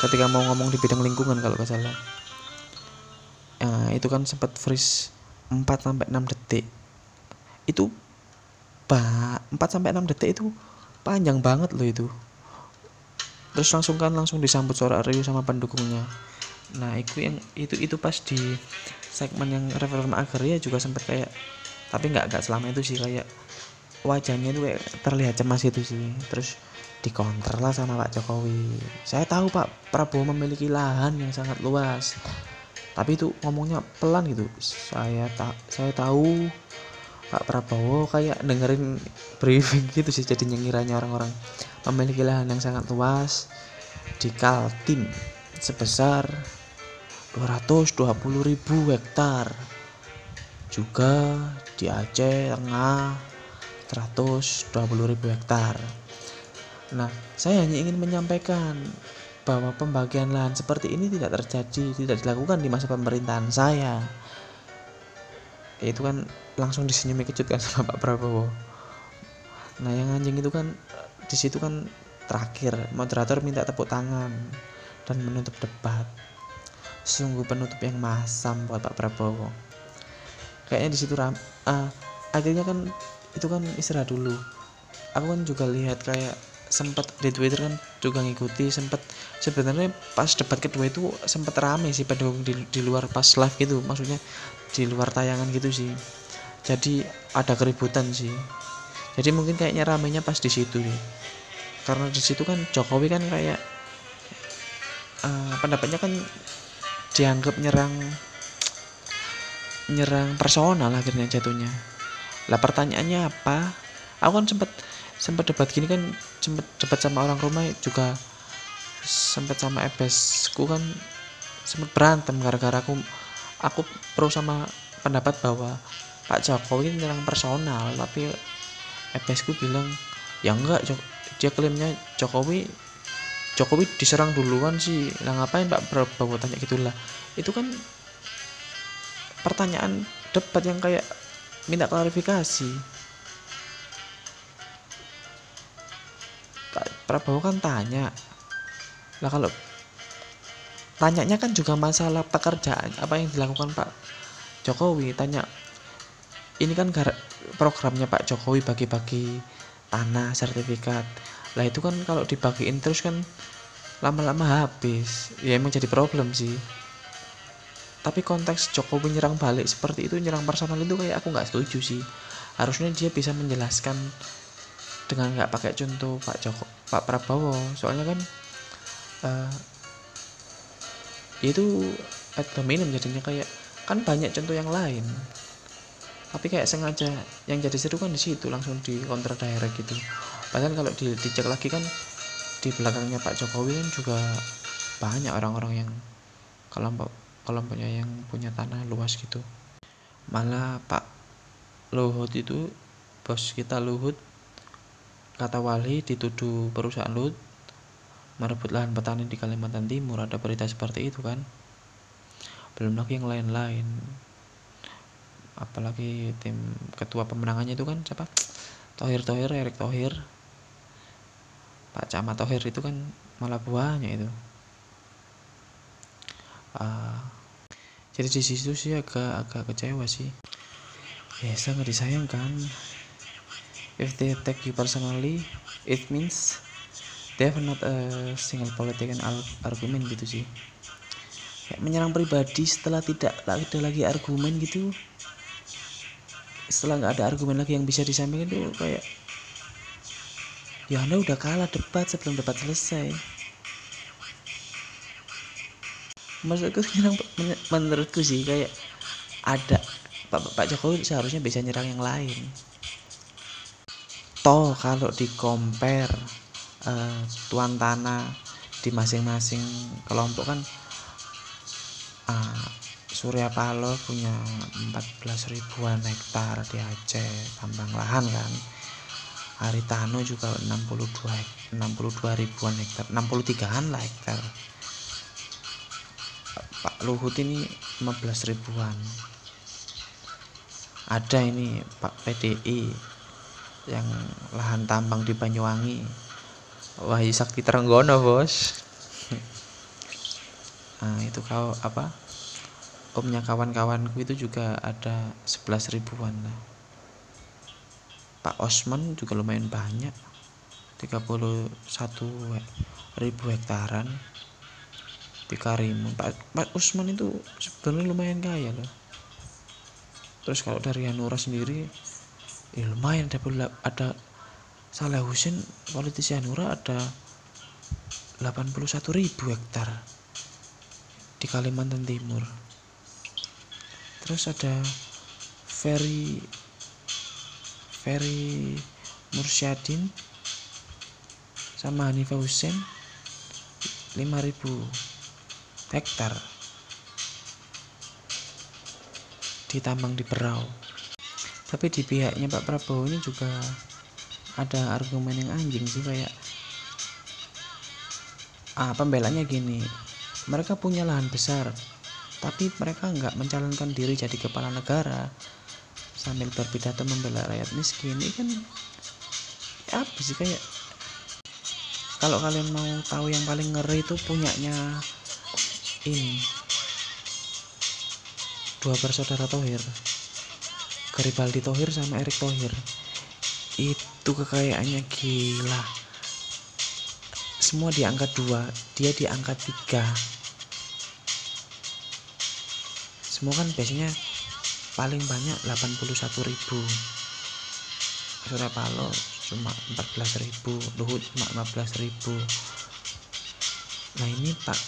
Ketika mau ngomong di bidang lingkungan kalau gak salah. Nah, itu kan sempat freeze 4 sampai 6 detik. Itu pak 4 sampai 6 detik itu panjang banget loh itu. Terus langsung kan langsung disambut suara Aryo sama pendukungnya. Nah itu yang itu itu pas di segmen yang reform agraria juga sempat kayak tapi nggak nggak selama itu sih kayak wajahnya itu kayak terlihat cemas itu sih. Terus dikonter lah sama Pak Jokowi. Saya tahu Pak Prabowo memiliki lahan yang sangat luas. Tapi itu ngomongnya pelan gitu. Saya tak saya tahu Pak Prabowo kayak dengerin briefing gitu sih jadi nyengiranya orang-orang. Memiliki lahan yang sangat luas di Kaltim sebesar 220.000 hektar. Juga di Aceh Tengah 120.000 hektar nah saya hanya ingin menyampaikan bahwa pembagian lahan seperti ini tidak terjadi, tidak dilakukan di masa pemerintahan saya. Itu kan langsung disenyumi kejutkan sama Pak Prabowo. Nah, yang anjing itu kan di situ kan terakhir moderator minta tepuk tangan dan menutup debat. Sungguh penutup yang masam buat Pak Prabowo. Kayaknya di situ uh, akhirnya kan itu kan istirahat dulu. Aku kan juga lihat kayak sempat di Twitter kan juga ngikuti sempat sebenarnya pas debat kedua itu sempat rame sih pada di, di luar pas live gitu maksudnya di luar tayangan gitu sih. Jadi ada keributan sih. Jadi mungkin kayaknya ramenya pas di situ nih karena di situ kan Jokowi kan kayak uh, pendapatnya kan dianggap nyerang nyerang personal akhirnya jatuhnya. Lah pertanyaannya apa? Aku kan sempat sempat debat gini kan sempat debat sama orang rumah juga sempat sama ebesku kan sempat berantem gara-gara aku aku pro sama pendapat bahwa Pak Jokowi menyerang personal tapi ebesku bilang ya enggak dia klaimnya Jokowi Jokowi diserang duluan sih lah ngapain Pak Prabowo tanya gitulah. Itu kan pertanyaan debat yang kayak minta klarifikasi Prabowo kan tanya lah kalau tanyanya kan juga masalah pekerjaan apa yang dilakukan Pak Jokowi. Tanya ini kan programnya Pak Jokowi bagi-bagi tanah sertifikat. Lah itu kan kalau dibagiin terus kan lama-lama habis. Ya emang jadi problem sih. Tapi konteks Jokowi nyerang balik seperti itu nyerang personal itu kayak aku nggak setuju sih. Harusnya dia bisa menjelaskan dengan nggak pakai contoh Pak Joko Pak Prabowo. Soalnya kan uh, itu ad hominem jadinya kayak kan banyak contoh yang lain. Tapi kayak sengaja yang jadi seru kan di situ langsung di counter direct gitu. Padahal kalau di, dicek lagi kan di belakangnya Pak Jokowi kan juga banyak orang-orang yang kelompok kelompoknya yang punya tanah luas gitu. Malah Pak Luhut itu bos kita Luhut kata Wali dituduh perusahaan Luhut merebut lahan petani di Kalimantan Timur. Ada berita seperti itu kan? Belum lagi yang lain-lain. Apalagi tim ketua pemenangannya itu kan siapa? Tohir Tohir Erik Tohir. Pak Camat Tohir itu kan malah buahnya itu. Uh, jadi di situ sih agak agak kecewa sih. Ya sangat disayangkan if they attack you personally it means they have not a single political argument gitu sih. Kayak menyerang pribadi setelah tidak ada lagi argumen gitu. Setelah nggak ada argumen lagi yang bisa disampaikan itu kayak ya anda udah kalah debat sebelum debat selesai. Maksudku nyerang menurutku sih kayak ada Pak, Pak Jokowi seharusnya bisa nyerang yang lain toh kalau di compare uh, tuan tanah di masing-masing kelompok kan uh, Surya Paloh punya 14 ribuan hektar di Aceh tambang lahan kan. Haritano juga 62 62 ribuan hektar 63an lah hektar. Pak Luhut ini 15 ribuan. Ada ini Pak PDI yang lahan tambang di Banyuwangi. Wahyu Sakti Trenggono bos. Nah itu kau apa? Omnya kawan-kawanku itu juga ada 11 ribuan lah. Pak Osman juga lumayan banyak. 31 ribu hektaran. Di Karimun Pak, Pak Usman itu sebenarnya lumayan kaya loh. Terus kalau dari Hanura sendiri ya lumayan ada ada Saleh Husin politisi Hanura ada 81 ribu hektar di Kalimantan Timur. Terus ada Ferry Ferry Mursyadin sama Hanifah Hussein 5000 hektar ditambang di Berau tapi di pihaknya Pak Prabowo ini juga ada argumen yang anjing sih kayak ah pembelanya gini mereka punya lahan besar tapi mereka nggak mencalonkan diri jadi kepala negara sambil berpidato membela rakyat miskin. Ini kan ya apa sih kayak kalau kalian mau tahu yang paling ngeri itu punyanya ini dua bersaudara Tohir Garibaldi Tohir sama Erik Tohir itu kekayaannya gila. Semua diangkat dua dia diangkat tiga. Semua kan biasanya paling banyak 81 ribu. Surya Paloh cuma 14 ribu Luhut cuma 15 ribu. Nah ini Pak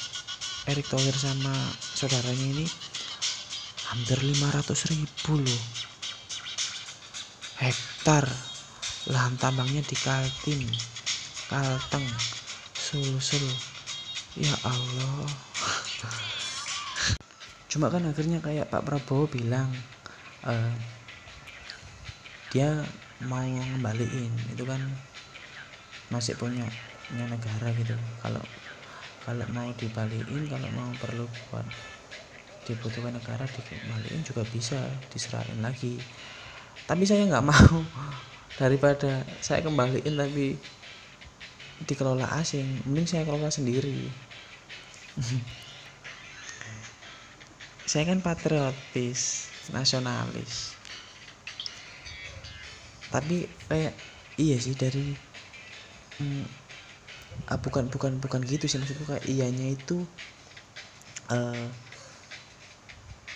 Erick Thohir sama saudaranya ini hampir 500 ribu loh hektar. Lahan tambangnya di Kaltim. Kalteng. Sulsel ya Allah. Cuma kan akhirnya kayak Pak Prabowo bilang uh, dia mau ngembaliin. Itu kan masih punya punya negara gitu. Kalau kalau mau dibalikin kalau mau perlu buat dibutuhkan negara dikembaliin juga bisa diserahin lagi tapi saya nggak mau. Daripada saya kembaliin tapi dikelola asing mending saya kelola sendiri. Saya kan patriotis nasionalis. Tapi kayak iya sih dari hmm, ah, bukan bukan bukan gitu sih maksudku kayak iyanya itu uh,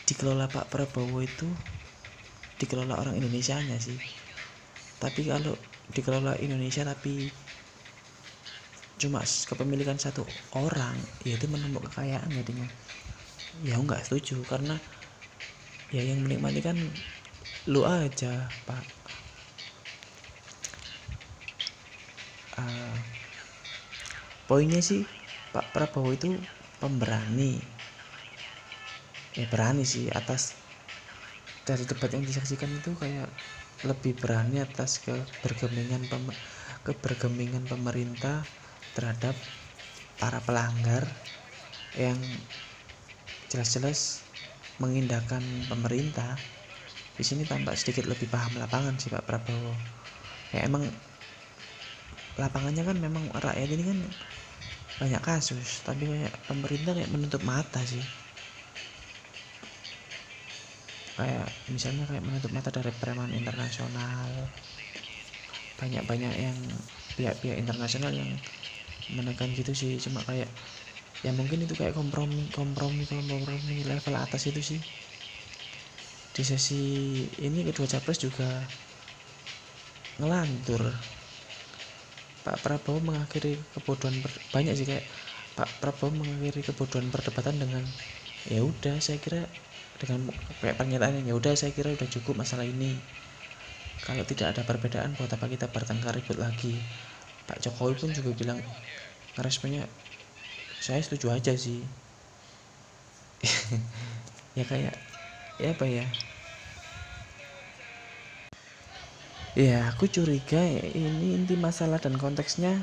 dikelola Pak Prabowo itu dikelola orang Indonesia nya sih. Tapi kalau dikelola Indonesia tapi cuma kepemilikan satu orang ya itu menumpuk kekayaan jadinya ya nggak setuju karena ya yang menikmati kan lu aja pak. Uh, poinnya sih Pak Prabowo itu pemberani. Ya berani sih atas dari debat yang disaksikan itu kayak lebih berani atas kebergemingan pem, kebergemingan pemerintah terhadap para pelanggar yang jelas-jelas mengindahkan pemerintah. Di sini tampak sedikit lebih paham lapangan sih Pak Prabowo. Ya emang lapangannya kan memang rakyat ini kan banyak kasus tapi kayak pemerintah kayak menutup mata sih kayak misalnya kayak menutup mata dari preman internasional. Banyak-banyak yang pihak-pihak internasional yang menekan gitu sih. Cuma kayak ya mungkin itu kayak kompromi kompromi kompromi level atas itu sih. Di sesi ini kedua capres juga ngelantur. Pak Prabowo mengakhiri kebodohan banyak sih kayak Pak Prabowo mengakhiri kebodohan perdebatan dengan ya udah saya kira dengan kayak pernyataan ya udah saya kira udah cukup masalah ini. Kalau tidak ada perbedaan buat apa kita bertengkar ribut lagi? Pak Jokowi pun juga bilang responnya saya setuju aja sih. Ya kayak ya apa ya? Ya aku curiga ini inti masalah dan konteksnya.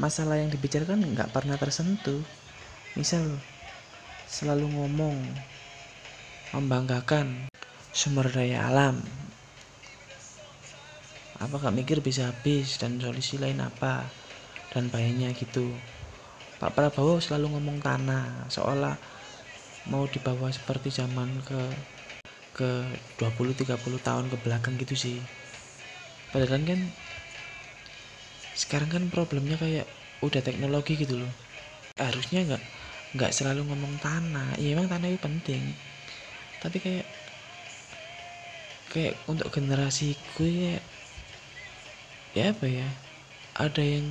Masalah yang dibicarakan nggak pernah tersentuh. Misal selalu ngomong membanggakan sumber daya alam. Apa gak mikir bisa habis dan solusi lain apa? Dan bahayanya gitu. Pak Prabowo selalu ngomong tanah seolah mau dibawa seperti zaman ke ke 20-30 tahun ke belakang gitu sih. Padahal kan sekarang kan problemnya kayak udah teknologi gitu loh. Harusnya nggak nggak selalu ngomong tanah. Ya emang tanah itu penting tapi kayak kayak untuk generasi gue ya, ya apa ya ada yang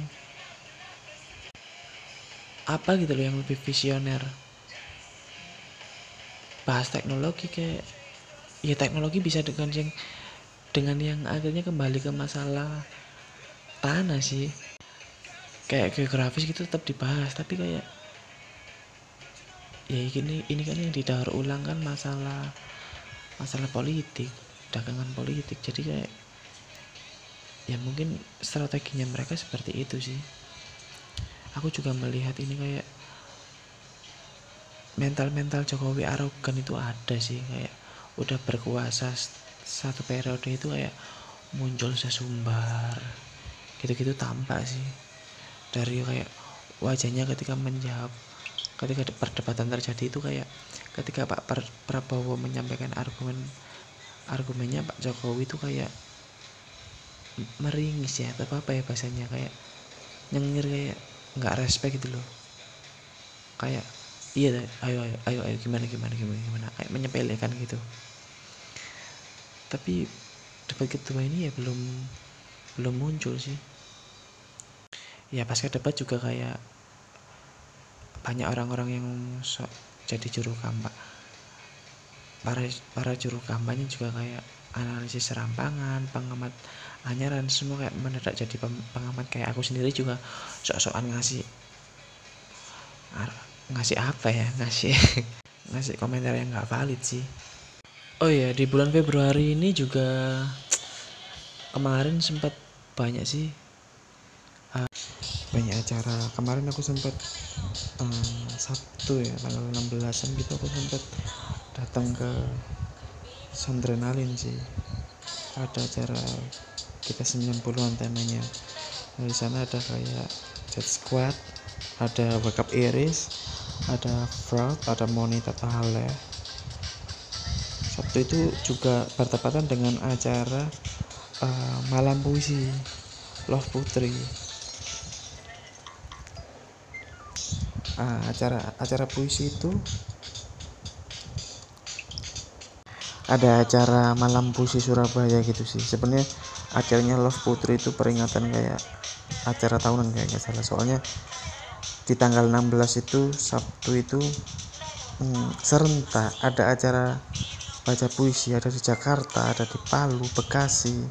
apa gitu loh yang lebih visioner. Bahas teknologi kayak ya teknologi bisa dengan yang dengan yang akhirnya kembali ke masalah tanah sih. Kayak geografis gitu tetap dibahas tapi kayak ya ini ini kan yang didaur ulang kan masalah masalah politik dagangan politik. Jadi kayak ya mungkin strateginya mereka seperti itu sih. Aku juga melihat ini kayak mental-mental Jokowi arogan itu ada sih kayak udah berkuasa satu periode itu kayak muncul sesumbar gitu-gitu tampak sih. Dari kayak wajahnya ketika menjawab ketika perdebatan terjadi itu kayak ketika Pak Prabowo menyampaikan argumen argumennya Pak Jokowi itu kayak meringis ya atau apa ya bahasanya kayak nyengir kayak nggak respect gitu loh. Kayak iya ayo ayo ayo ayo gimana gimana gimana gimana kayak menyepelekan gitu. Tapi debat kedua ini ya belum belum muncul sih. Ya pasca debat juga kayak banyak orang-orang yang so, jadi juru kampanye. Para para juru kampanye juga kayak analisis serampangan pengamat anyaran semua kayak mendadak jadi pengamat. Kayak aku sendiri juga sok-sokan ngasih ngasih apa ya? Ngasih ngasih komentar yang nggak valid sih. Oh ya di bulan Februari ini juga kemarin sempat banyak sih banyak acara. Kemarin aku sempat um, Sabtu ya tanggal 16an gitu aku sempat datang ke Sondrenalin sih. Ada acara kita 90-an temanya. Nah, di sana ada kayak Jet Squad ada Wake Up Iris ada Fraud ada Monita Tahale. Sabtu itu juga bertepatan dengan acara uh, malam puisi Love Putri uh, acara acara puisi itu. Ada acara malam puisi Surabaya gitu sih. Sebenarnya acaranya Love Putri itu peringatan kayak acara tahunan kayak nggak salah. Soalnya di tanggal 16 itu Sabtu itu hmm, serentak ada acara baca puisi. Ada di Jakarta ada di Palu Bekasi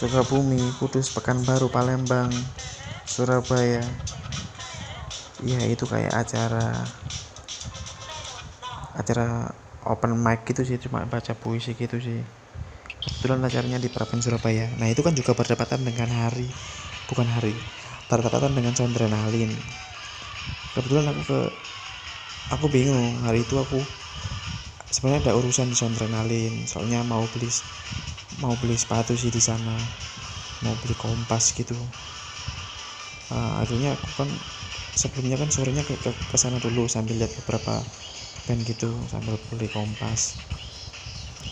Sukabumi Kudus Pekanbaru Palembang Surabaya ya itu kayak acara acara open mic gitu sih cuma baca puisi gitu sih. Kebetulan acaranya di Prapen Surabaya. Nah itu kan juga berdepatan dengan hari bukan hari berdepatan dengan sondrenalin kebetulan aku ke aku bingung hari itu aku sebenarnya ada urusan di sondrenalin soalnya mau beli mau beli sepatu sih di sana mau beli kompas gitu. Uh, akhirnya aku kan sebelumnya kan sorenya ke, ke, ke sana dulu sambil lihat beberapa band gitu sambil beli kompas.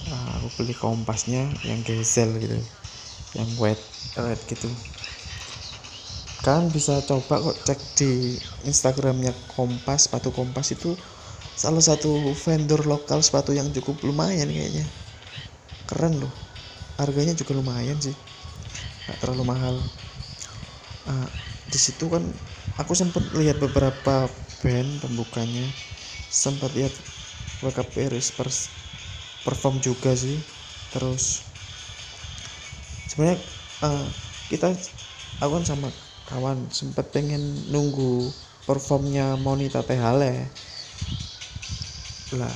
Nah, aku beli kompasnya yang gezel gitu yang wet red gitu. Kalian bisa coba kok cek di instagramnya kompas sepatu kompas itu salah satu vendor lokal sepatu yang cukup lumayan kayaknya. Keren loh. Harganya juga lumayan sih. Nggak terlalu mahal. Nah, di situ kan aku sempat lihat beberapa band pembukanya. Sempat lihat Up Paris perform juga sih. Terus sebenarnya uh, kita aku kan sama kawan sempat pengen nunggu performnya Monita Tehale lah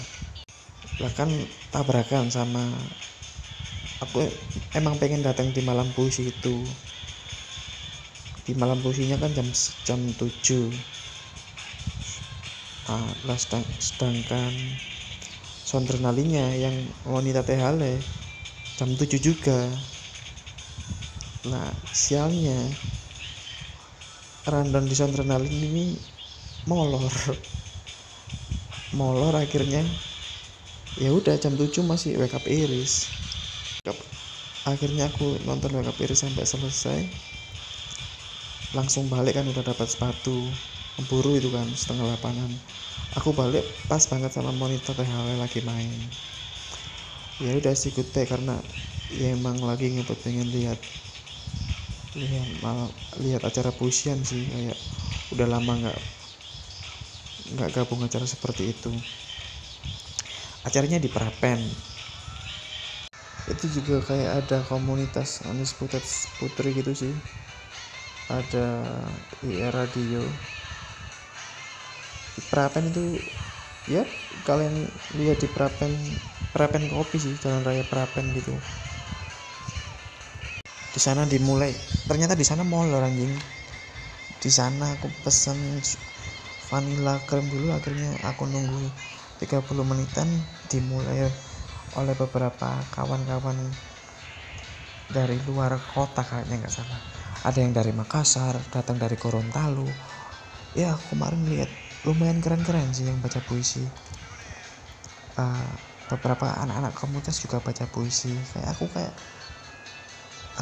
lah kan tabrakan sama aku emang pengen datang di malam puisi itu di malam puisinya kan jam jam 7 ah, sedang, sedangkan sondrenalinya yang wanita tehale jam 7 juga. Nah sialnya random di sondrenalin ini molor. Molor akhirnya. Ya udah jam 7 masih wake up iris. Akhirnya aku nonton wake up iris sampai selesai langsung balik kan udah dapat sepatu buru itu kan setengah lapangan aku balik pas banget sama monitor THW lagi main. Ya udah sih goodbye karena ya emang lagi pengen lihat lihat mal lihat acara puisian sih kayak udah lama nggak nggak gabung acara seperti itu. Acaranya di Prapen. Itu juga kayak ada komunitas Putet Putri gitu sih ada IR Radio. Di Prapen itu ya kalian lihat di Prapen Prapen kopi sih jalan raya Prapen gitu. Di sana dimulai. Ternyata di sana molor anjing. Di sana aku pesen vanilla cream dulu akhirnya aku nunggu 30 menitan dimulai oleh beberapa kawan-kawan dari luar kota kayaknya nggak salah ada yang dari Makassar datang dari Gorontalo. Ya kemarin lihat lumayan keren-keren sih yang baca puisi. Uh, beberapa anak-anak komunitas juga baca puisi. Kayak aku kayak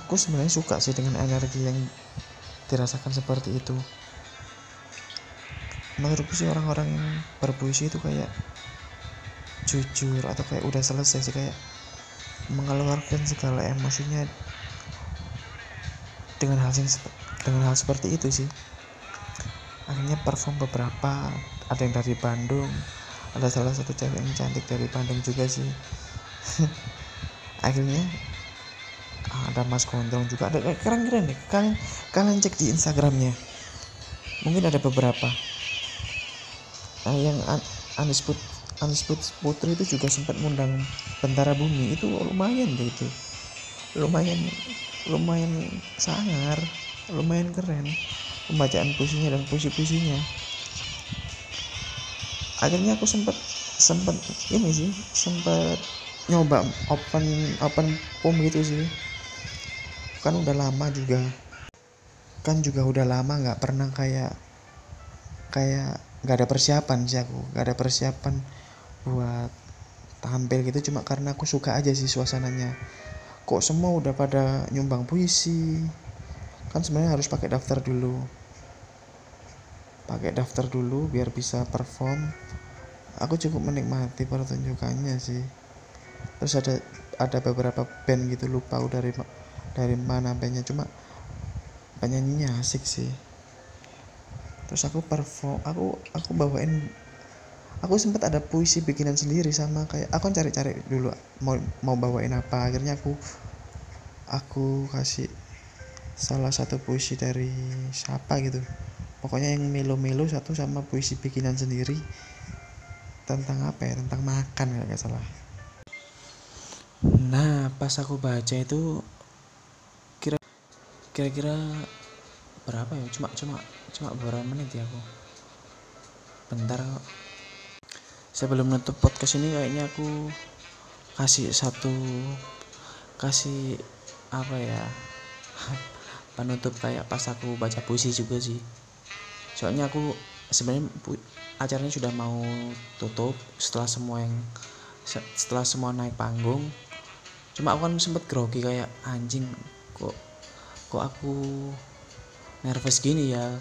aku sebenarnya suka sih dengan energi yang dirasakan seperti itu. Menurutku sih orang-orang yang berpuisi itu kayak jujur atau kayak udah selesai sih kayak mengeluarkan segala emosinya dengan hal dengan hal seperti itu sih. Akhirnya perform beberapa ada yang dari Bandung ada salah satu cewek yang cantik dari Bandung juga sih. Akhirnya ada Mas Gondrong juga. Ada keren-keren deh. Kalian kalian cek di Instagramnya. Mungkin ada beberapa. Nah, yang Anis Put Anis Put Putri itu juga sempat mengundang Bentara Bumi. Itu lumayan deh itu. Lumayan lumayan sangar lumayan keren pembacaan puisinya dan puisi-puisinya. Akhirnya aku sempat sempat ini sih sempat nyoba open open pom gitu sih. Kan udah lama juga. Kan juga udah lama nggak pernah kayak kayak nggak ada persiapan sih aku. Nggak ada persiapan buat tampil gitu. Cuma karena aku suka aja sih suasananya kok semua udah pada nyumbang puisi. Kan sebenarnya harus pakai daftar dulu. Pakai daftar dulu biar bisa perform. Aku cukup menikmati pertunjukannya sih. Terus ada ada beberapa band gitu lupa dari dari mana bandnya. Cuma penyanyinya asik sih. Terus aku perform aku aku bawain aku sempat ada puisi bikinan sendiri sama kayak aku cari-cari dulu mau mau bawain apa. Akhirnya aku aku kasih salah satu puisi dari siapa gitu. Pokoknya yang melo-melo satu sama puisi bikinan sendiri. Tentang apa ya? Tentang makan kalau nggak salah. Nah pas aku baca itu kira kira-kira berapa ya? Cuma cuma cuma beberapa menit ya aku. Bentar. Sebelum menutup podcast ini kayaknya aku kasih satu kasih apa ya penutup kayak pas aku baca puisi juga sih. Soalnya aku sebenarnya acaranya sudah mau tutup setelah semua yang setelah semua naik panggung. Cuma aku kan sempet grogi kayak anjing kok kok aku nervous gini ya?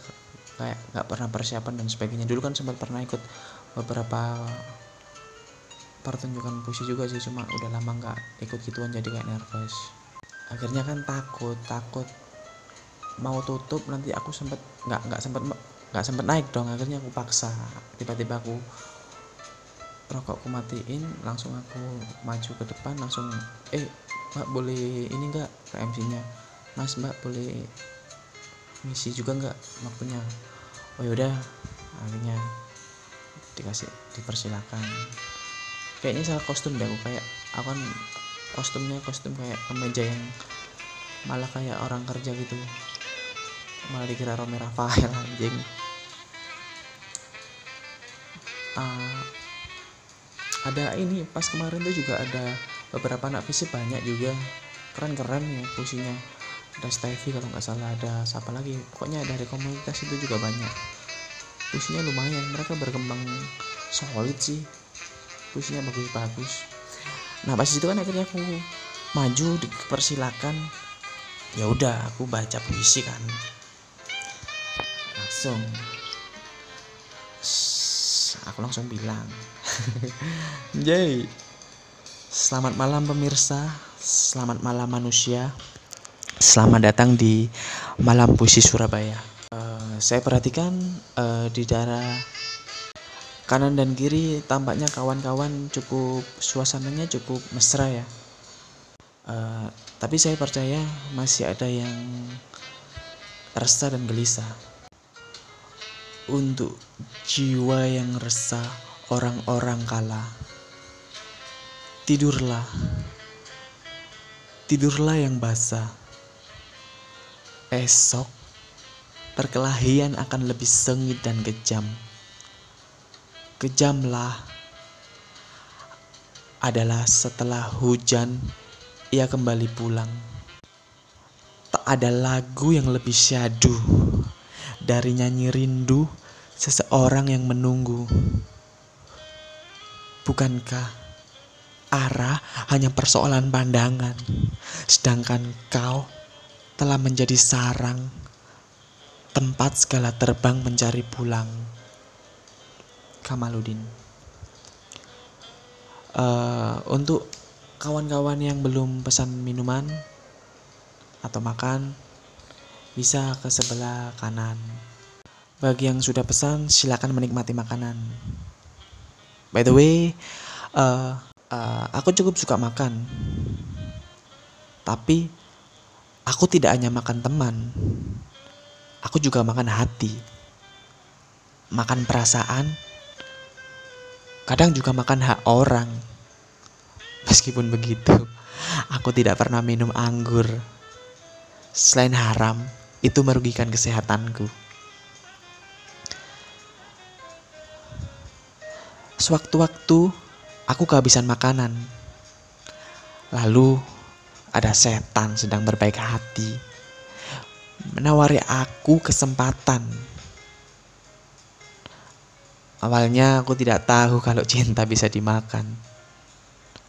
Kayak nggak pernah persiapan dan sebagainya. Dulu kan sempat pernah ikut beberapa pertunjukan puisi juga sih cuma udah lama nggak ikut gituan jadi kayak nervous akhirnya kan takut takut mau tutup nanti aku sempet nggak nggak sempet nggak sempet naik dong. Akhirnya aku paksa. Tiba-tiba aku rokokku matiin langsung aku maju ke depan langsung eh mbak boleh ini enggak ke MC nya mas mbak boleh misi juga enggak waktunya? Oh yaudah akhirnya dikasih dipersilakan. Kayaknya salah kostum deh aku kayak aku kan kostumnya kostum kayak kemeja yang malah kayak orang kerja gitu. Malah dikira Romi Rafael anjing. Uh, ada ini pas kemarin tuh juga ada beberapa anak fisik banyak juga. Keren-keren ya pusinya ada Stevie kalau nggak salah ada siapa lagi? Pokoknya dari komunitas itu juga banyak. Pusinya lumayan mereka berkembang solid sih. Pusinya bagus-bagus nah pas itu kan akhirnya aku maju dipersilakan. Ya udah aku baca puisi kan. Langsung. Aku langsung bilang Jay selamat malam pemirsa selamat malam manusia. Selamat datang di malam puisi Surabaya. Uh, saya perhatikan uh, di daerah kanan dan kiri tampaknya kawan-kawan cukup suasananya cukup mesra ya uh, tapi saya percaya masih ada yang resah dan gelisah untuk jiwa yang resah orang-orang kala. Tidurlah, tidurlah yang basah. Esok, perkelahian akan lebih sengit dan kejam. Kejamlah adalah setelah hujan ia kembali pulang. Tak ada lagu yang lebih syadu dari nyanyi rindu seseorang yang menunggu. Bukankah arah hanya persoalan pandangan, sedangkan kau telah menjadi sarang tempat segala terbang mencari pulang. Kamaludin. Uh, untuk kawan-kawan yang belum pesan minuman atau makan bisa ke sebelah kanan. Bagi yang sudah pesan, silakan menikmati makanan. By the way, uh, uh, aku cukup suka makan, tapi aku tidak hanya makan teman, aku juga makan hati, makan perasaan, kadang juga makan hak orang. Meskipun begitu, aku tidak pernah minum anggur. Selain haram, itu merugikan kesehatanku. Sewaktu-waktu aku kehabisan makanan. Lalu ada setan sedang berbaik hati. menawari aku kesempatan. Awalnya aku tidak tahu kalau cinta bisa dimakan.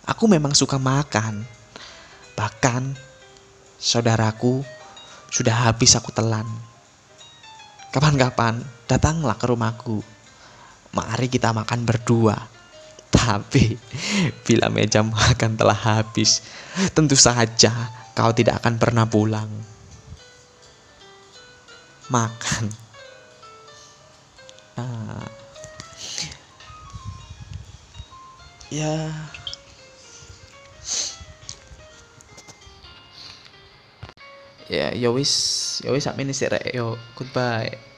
Aku memang suka makan. Bahkan saudaraku sudah habis aku telan. Kapan-kapan datanglah ke rumahku. Mari kita makan berdua. Tapi bila meja makan telah habis, tentu saja kau tidak akan pernah pulang. Makan. Nah, ya. Ya ya wis ya wis sak menit sik rek. Yo goodbye